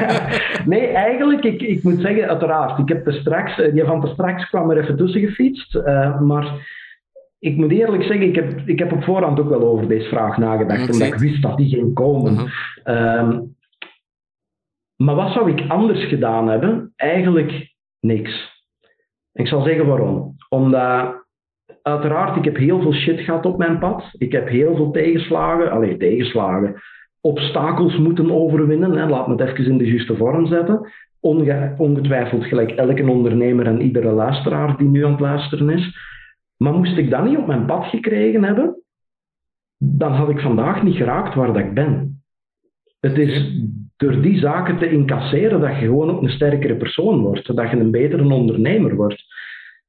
[laughs] nee, eigenlijk, ik, ik moet zeggen, uiteraard. Ik heb er straks, die eh, van er straks kwam er even tussen gefietst. Uh, maar ik moet eerlijk zeggen, ik heb, ik heb op voorhand ook wel over deze vraag nagedacht. omdat ik wist dat die ging komen. Uh -huh. um, maar wat zou ik anders gedaan hebben? Eigenlijk niks. Ik zal zeggen waarom. Omdat uiteraard, ik heb heel veel shit gehad op mijn pad. Ik heb heel veel tegenslagen, alleen tegenslagen, obstakels moeten overwinnen. Hè. Laat me het even in de juiste vorm zetten. Onge ongetwijfeld gelijk elke ondernemer en iedere luisteraar die nu aan het luisteren is. Maar moest ik dat niet op mijn pad gekregen hebben, dan had ik vandaag niet geraakt waar dat ik ben. Het is door die zaken te incasseren dat je gewoon ook een sterkere persoon wordt, dat je een betere ondernemer wordt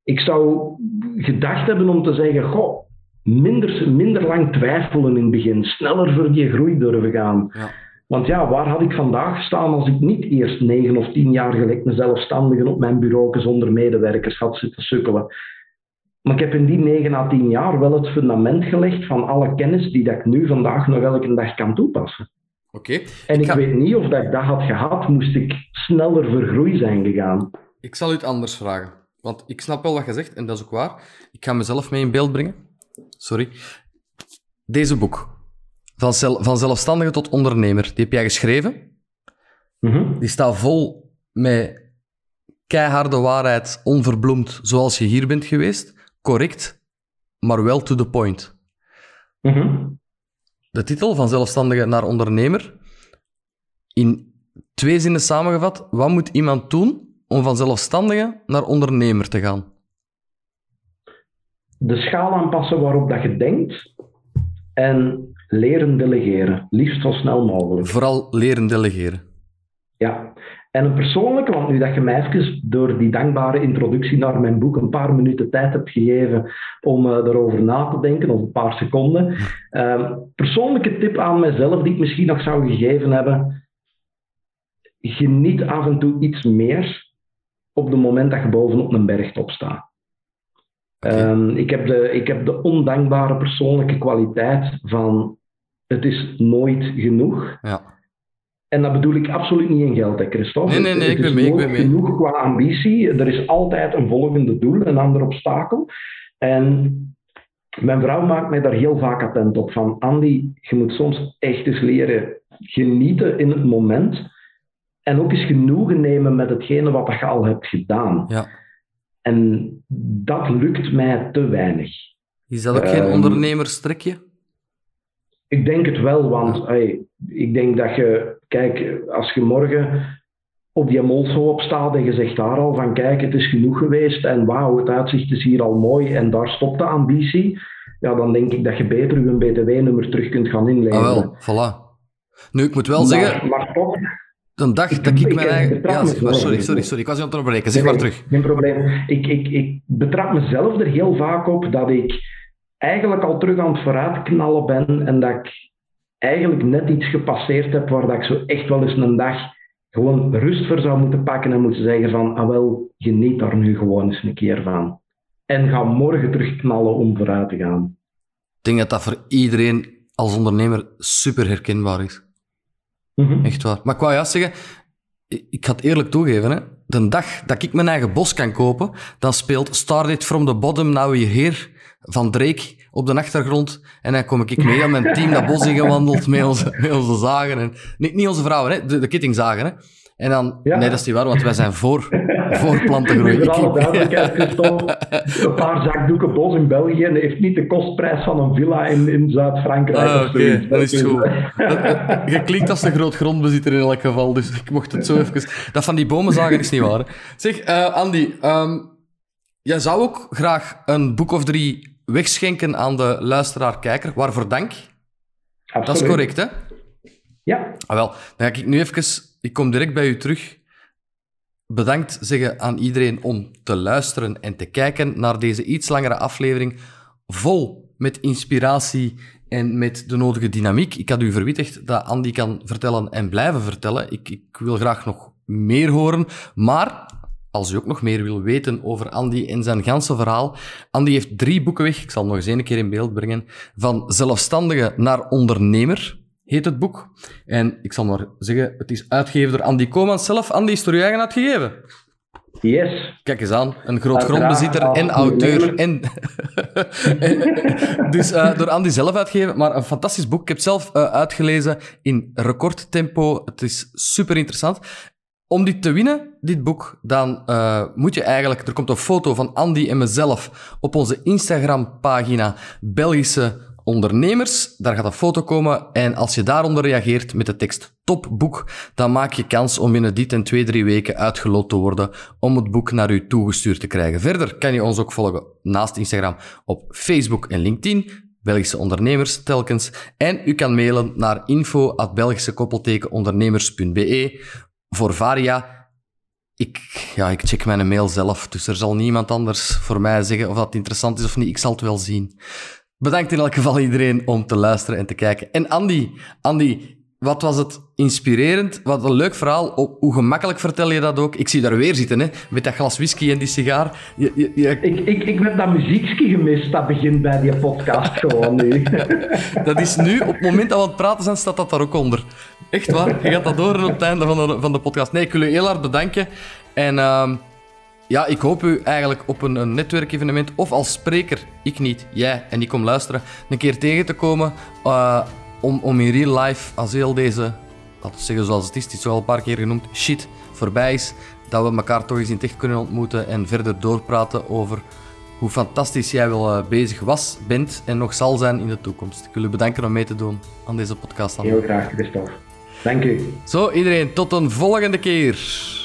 ik zou gedacht hebben om te zeggen: Goh, minder, minder lang twijfelen in het begin, sneller voor die groei durven gaan. Ja. Want ja, waar had ik vandaag gestaan als ik niet eerst negen of tien jaar geleden een zelfstandige op mijn bureau zonder medewerkers had zitten sukkelen? Maar ik heb in die negen à tien jaar wel het fundament gelegd van alle kennis die dat ik nu vandaag nog elke dag kan toepassen. Oké. En ik, weet niet of dat ik dat had gehad, moest ik sneller voor groei zijn gegaan. Ik zal u het anders vragen. Want ik snap wel wat je zegt, en dat is ook waar. Ik ga mezelf mee in beeld brengen. Sorry. Deze boek. Van, zel van zelfstandige tot ondernemer. Die heb jij geschreven. Mm -hmm. Die staat vol met keiharde waarheid, onverbloemd, zoals je hier bent geweest. Correct, maar wel to the point. Mm -hmm. De titel, van zelfstandige naar ondernemer. In twee zinnen samengevat, wat moet iemand doen om van zelfstandige naar ondernemer te gaan? De schaal aanpassen waarop dat je denkt en leren delegeren, liefst zo snel mogelijk. Vooral leren delegeren. Ja, en een persoonlijke, want nu dat je mij even door die dankbare introductie naar mijn boek een paar minuten tijd hebt gegeven om uh, erover na te denken, of een paar seconden. Uh, persoonlijke tip aan mezelf die ik misschien nog zou gegeven hebben. Geniet af en toe iets meer op het moment dat je bovenop een bergtop staat. Okay. Um, ik, heb de, ik heb de ondankbare persoonlijke kwaliteit van het is nooit genoeg. Ja. En dat bedoel ik absoluut niet in geld, hè, Christophe. Nee, nee, nee, ik ben mee. Ik ben mee. genoeg qua ambitie. Er is altijd een volgende doel, een ander obstakel. En mijn vrouw maakt mij daar heel vaak attent op. Van Andy, je moet soms echt eens leren genieten in het moment. En ook eens genoegen nemen met hetgene wat je al hebt gedaan. Ja. En dat lukt mij te weinig. Is dat ook geen um, ondernemerstrikje? Ik denk het wel, want ja. hey, ik denk dat je, kijk, als je morgen op die molshoop opstaat en je zegt daar al van, kijk, het is genoeg geweest en wauw, het uitzicht is hier al mooi en daar stopt de ambitie, ja, dan denk ik dat je beter je btw-nummer terug kunt gaan inleveren. Ah, wel, voilà. Nu, ik moet wel maar, zeggen... Maar toch, een dag dat ik, ik mijn eigen... Ja, sorry, sorry, sorry. Ik was je aan het onderbreken. Zeg nee, maar terug. Geen probleem. Ik, ik, ik betrap mezelf er heel vaak op dat ik eigenlijk al terug aan het vooruitknallen ben en dat ik eigenlijk net iets gepasseerd heb waar dat ik zo echt wel eens een dag gewoon rust voor zou moeten pakken en moeten zeggen van, ah wel, geniet daar nu gewoon eens een keer van. En ga morgen terugknallen om vooruit te gaan. Ik denk dat dat voor iedereen als ondernemer super herkenbaar is. Mm -hmm. Echt waar. Maar ik wou juist zeggen, ik ga het eerlijk toegeven, hè. de dag dat ik mijn eigen bos kan kopen, dan speelt Started from the Bottom Now We're Here van Drake op de achtergrond. En dan kom ik mee aan mijn team dat bos ingewandeld met onze, met onze zagen. En, niet, niet onze vrouwen, hè, de, de kettingzagen. Hè. En dan, ja. nee, dat is niet waar, want wij zijn voor, voor plantengroei. Ik alle duidelijkheid, [laughs] Christophe, een paar zakdoeken bos in België heeft niet de kostprijs van een villa in, in Zuid-Frankrijk. Ah, Oké, okay. dat is goed. Je klinkt als een groot grondbezitter in elk geval, dus ik mocht het zo even... Dat van die bomen zagen is niet waar. Hè. Zeg, uh, Andy, um, jij zou ook graag een boek of drie wegschenken aan de luisteraar-kijker. Waarvoor dank. Absoluut. Dat is correct, hè? Ja. Ah, wel, dan ga ik nu even... Ik kom direct bij u terug. Bedankt zeggen aan iedereen om te luisteren en te kijken naar deze iets langere aflevering. Vol met inspiratie en met de nodige dynamiek. Ik had u verwittigd dat Andy kan vertellen en blijven vertellen. Ik, ik wil graag nog meer horen. Maar als u ook nog meer wil weten over Andy en zijn ganse verhaal. Andy heeft drie boeken weg. Ik zal nog eens een keer in beeld brengen. Van zelfstandige naar ondernemer heet het boek. En ik zal maar zeggen, het is uitgegeven door Andy Komans zelf. Andy, is door u eigen uitgegeven? Yes. Kijk eens aan, een groot grondbezitter en auteur. [laughs] En dus eh, door Andy zelf uitgegeven, maar een fantastisch boek. Ik heb het zelf eh, uitgelezen in recordtempo. Het is super interessant. Om dit te winnen, dit boek, dan eh, moet je eigenlijk... Er komt een foto van Andy en mezelf op onze Instagram-pagina Belgische ondernemers. Daar gaat een foto komen en als je daaronder reageert met de tekst topboek, dan maak je kans om binnen dit en twee, drie weken uitgeloot te worden om het boek naar u toegestuurd te krijgen. Verder kan je ons ook volgen naast Instagram op Facebook en LinkedIn. Belgische ondernemers telkens. En u kan mailen naar info.belgischekoppeltekenondernemers.be voor Varia. Ik, ja, ik check mijn mail zelf, dus er zal niemand anders voor mij zeggen of dat interessant is of niet. Ik zal het wel zien. Bedankt in elk geval iedereen om te luisteren en te kijken. En Andy, Andy, wat was het inspirerend? Wat een leuk verhaal. O- Hoe gemakkelijk vertel je dat ook? Ik zie daar weer zitten, hè, met dat glas whisky en die sigaar. Je, je, je- Ik, ik, ik heb dat muziekje gemist, dat begint bij die podcast gewoon nu. [laughs] dat is nu, op het moment dat we aan het praten zijn, staat dat daar ook onder. Echt waar, je gaat dat horen op het einde van de, van de podcast. Nee, ik wil u heel hard bedanken. En ehm, ja, ik hoop u eigenlijk op een, een netwerkevenement of als spreker, ik niet, jij en ik kom luisteren, een keer tegen te komen eh, om, om in real life, als heel deze, laten we zeggen zoals het is, het is wel een paar keer genoemd, shit voorbij is, dat we elkaar toch eens in het echt kunnen ontmoeten en verder doorpraten over hoe fantastisch jij wel eh, bezig was, bent en nog zal zijn in de toekomst. Ik wil u bedanken om mee te doen aan deze podcast. Heel graag, Christophe. Dank u. Zo, iedereen, tot een volgende keer.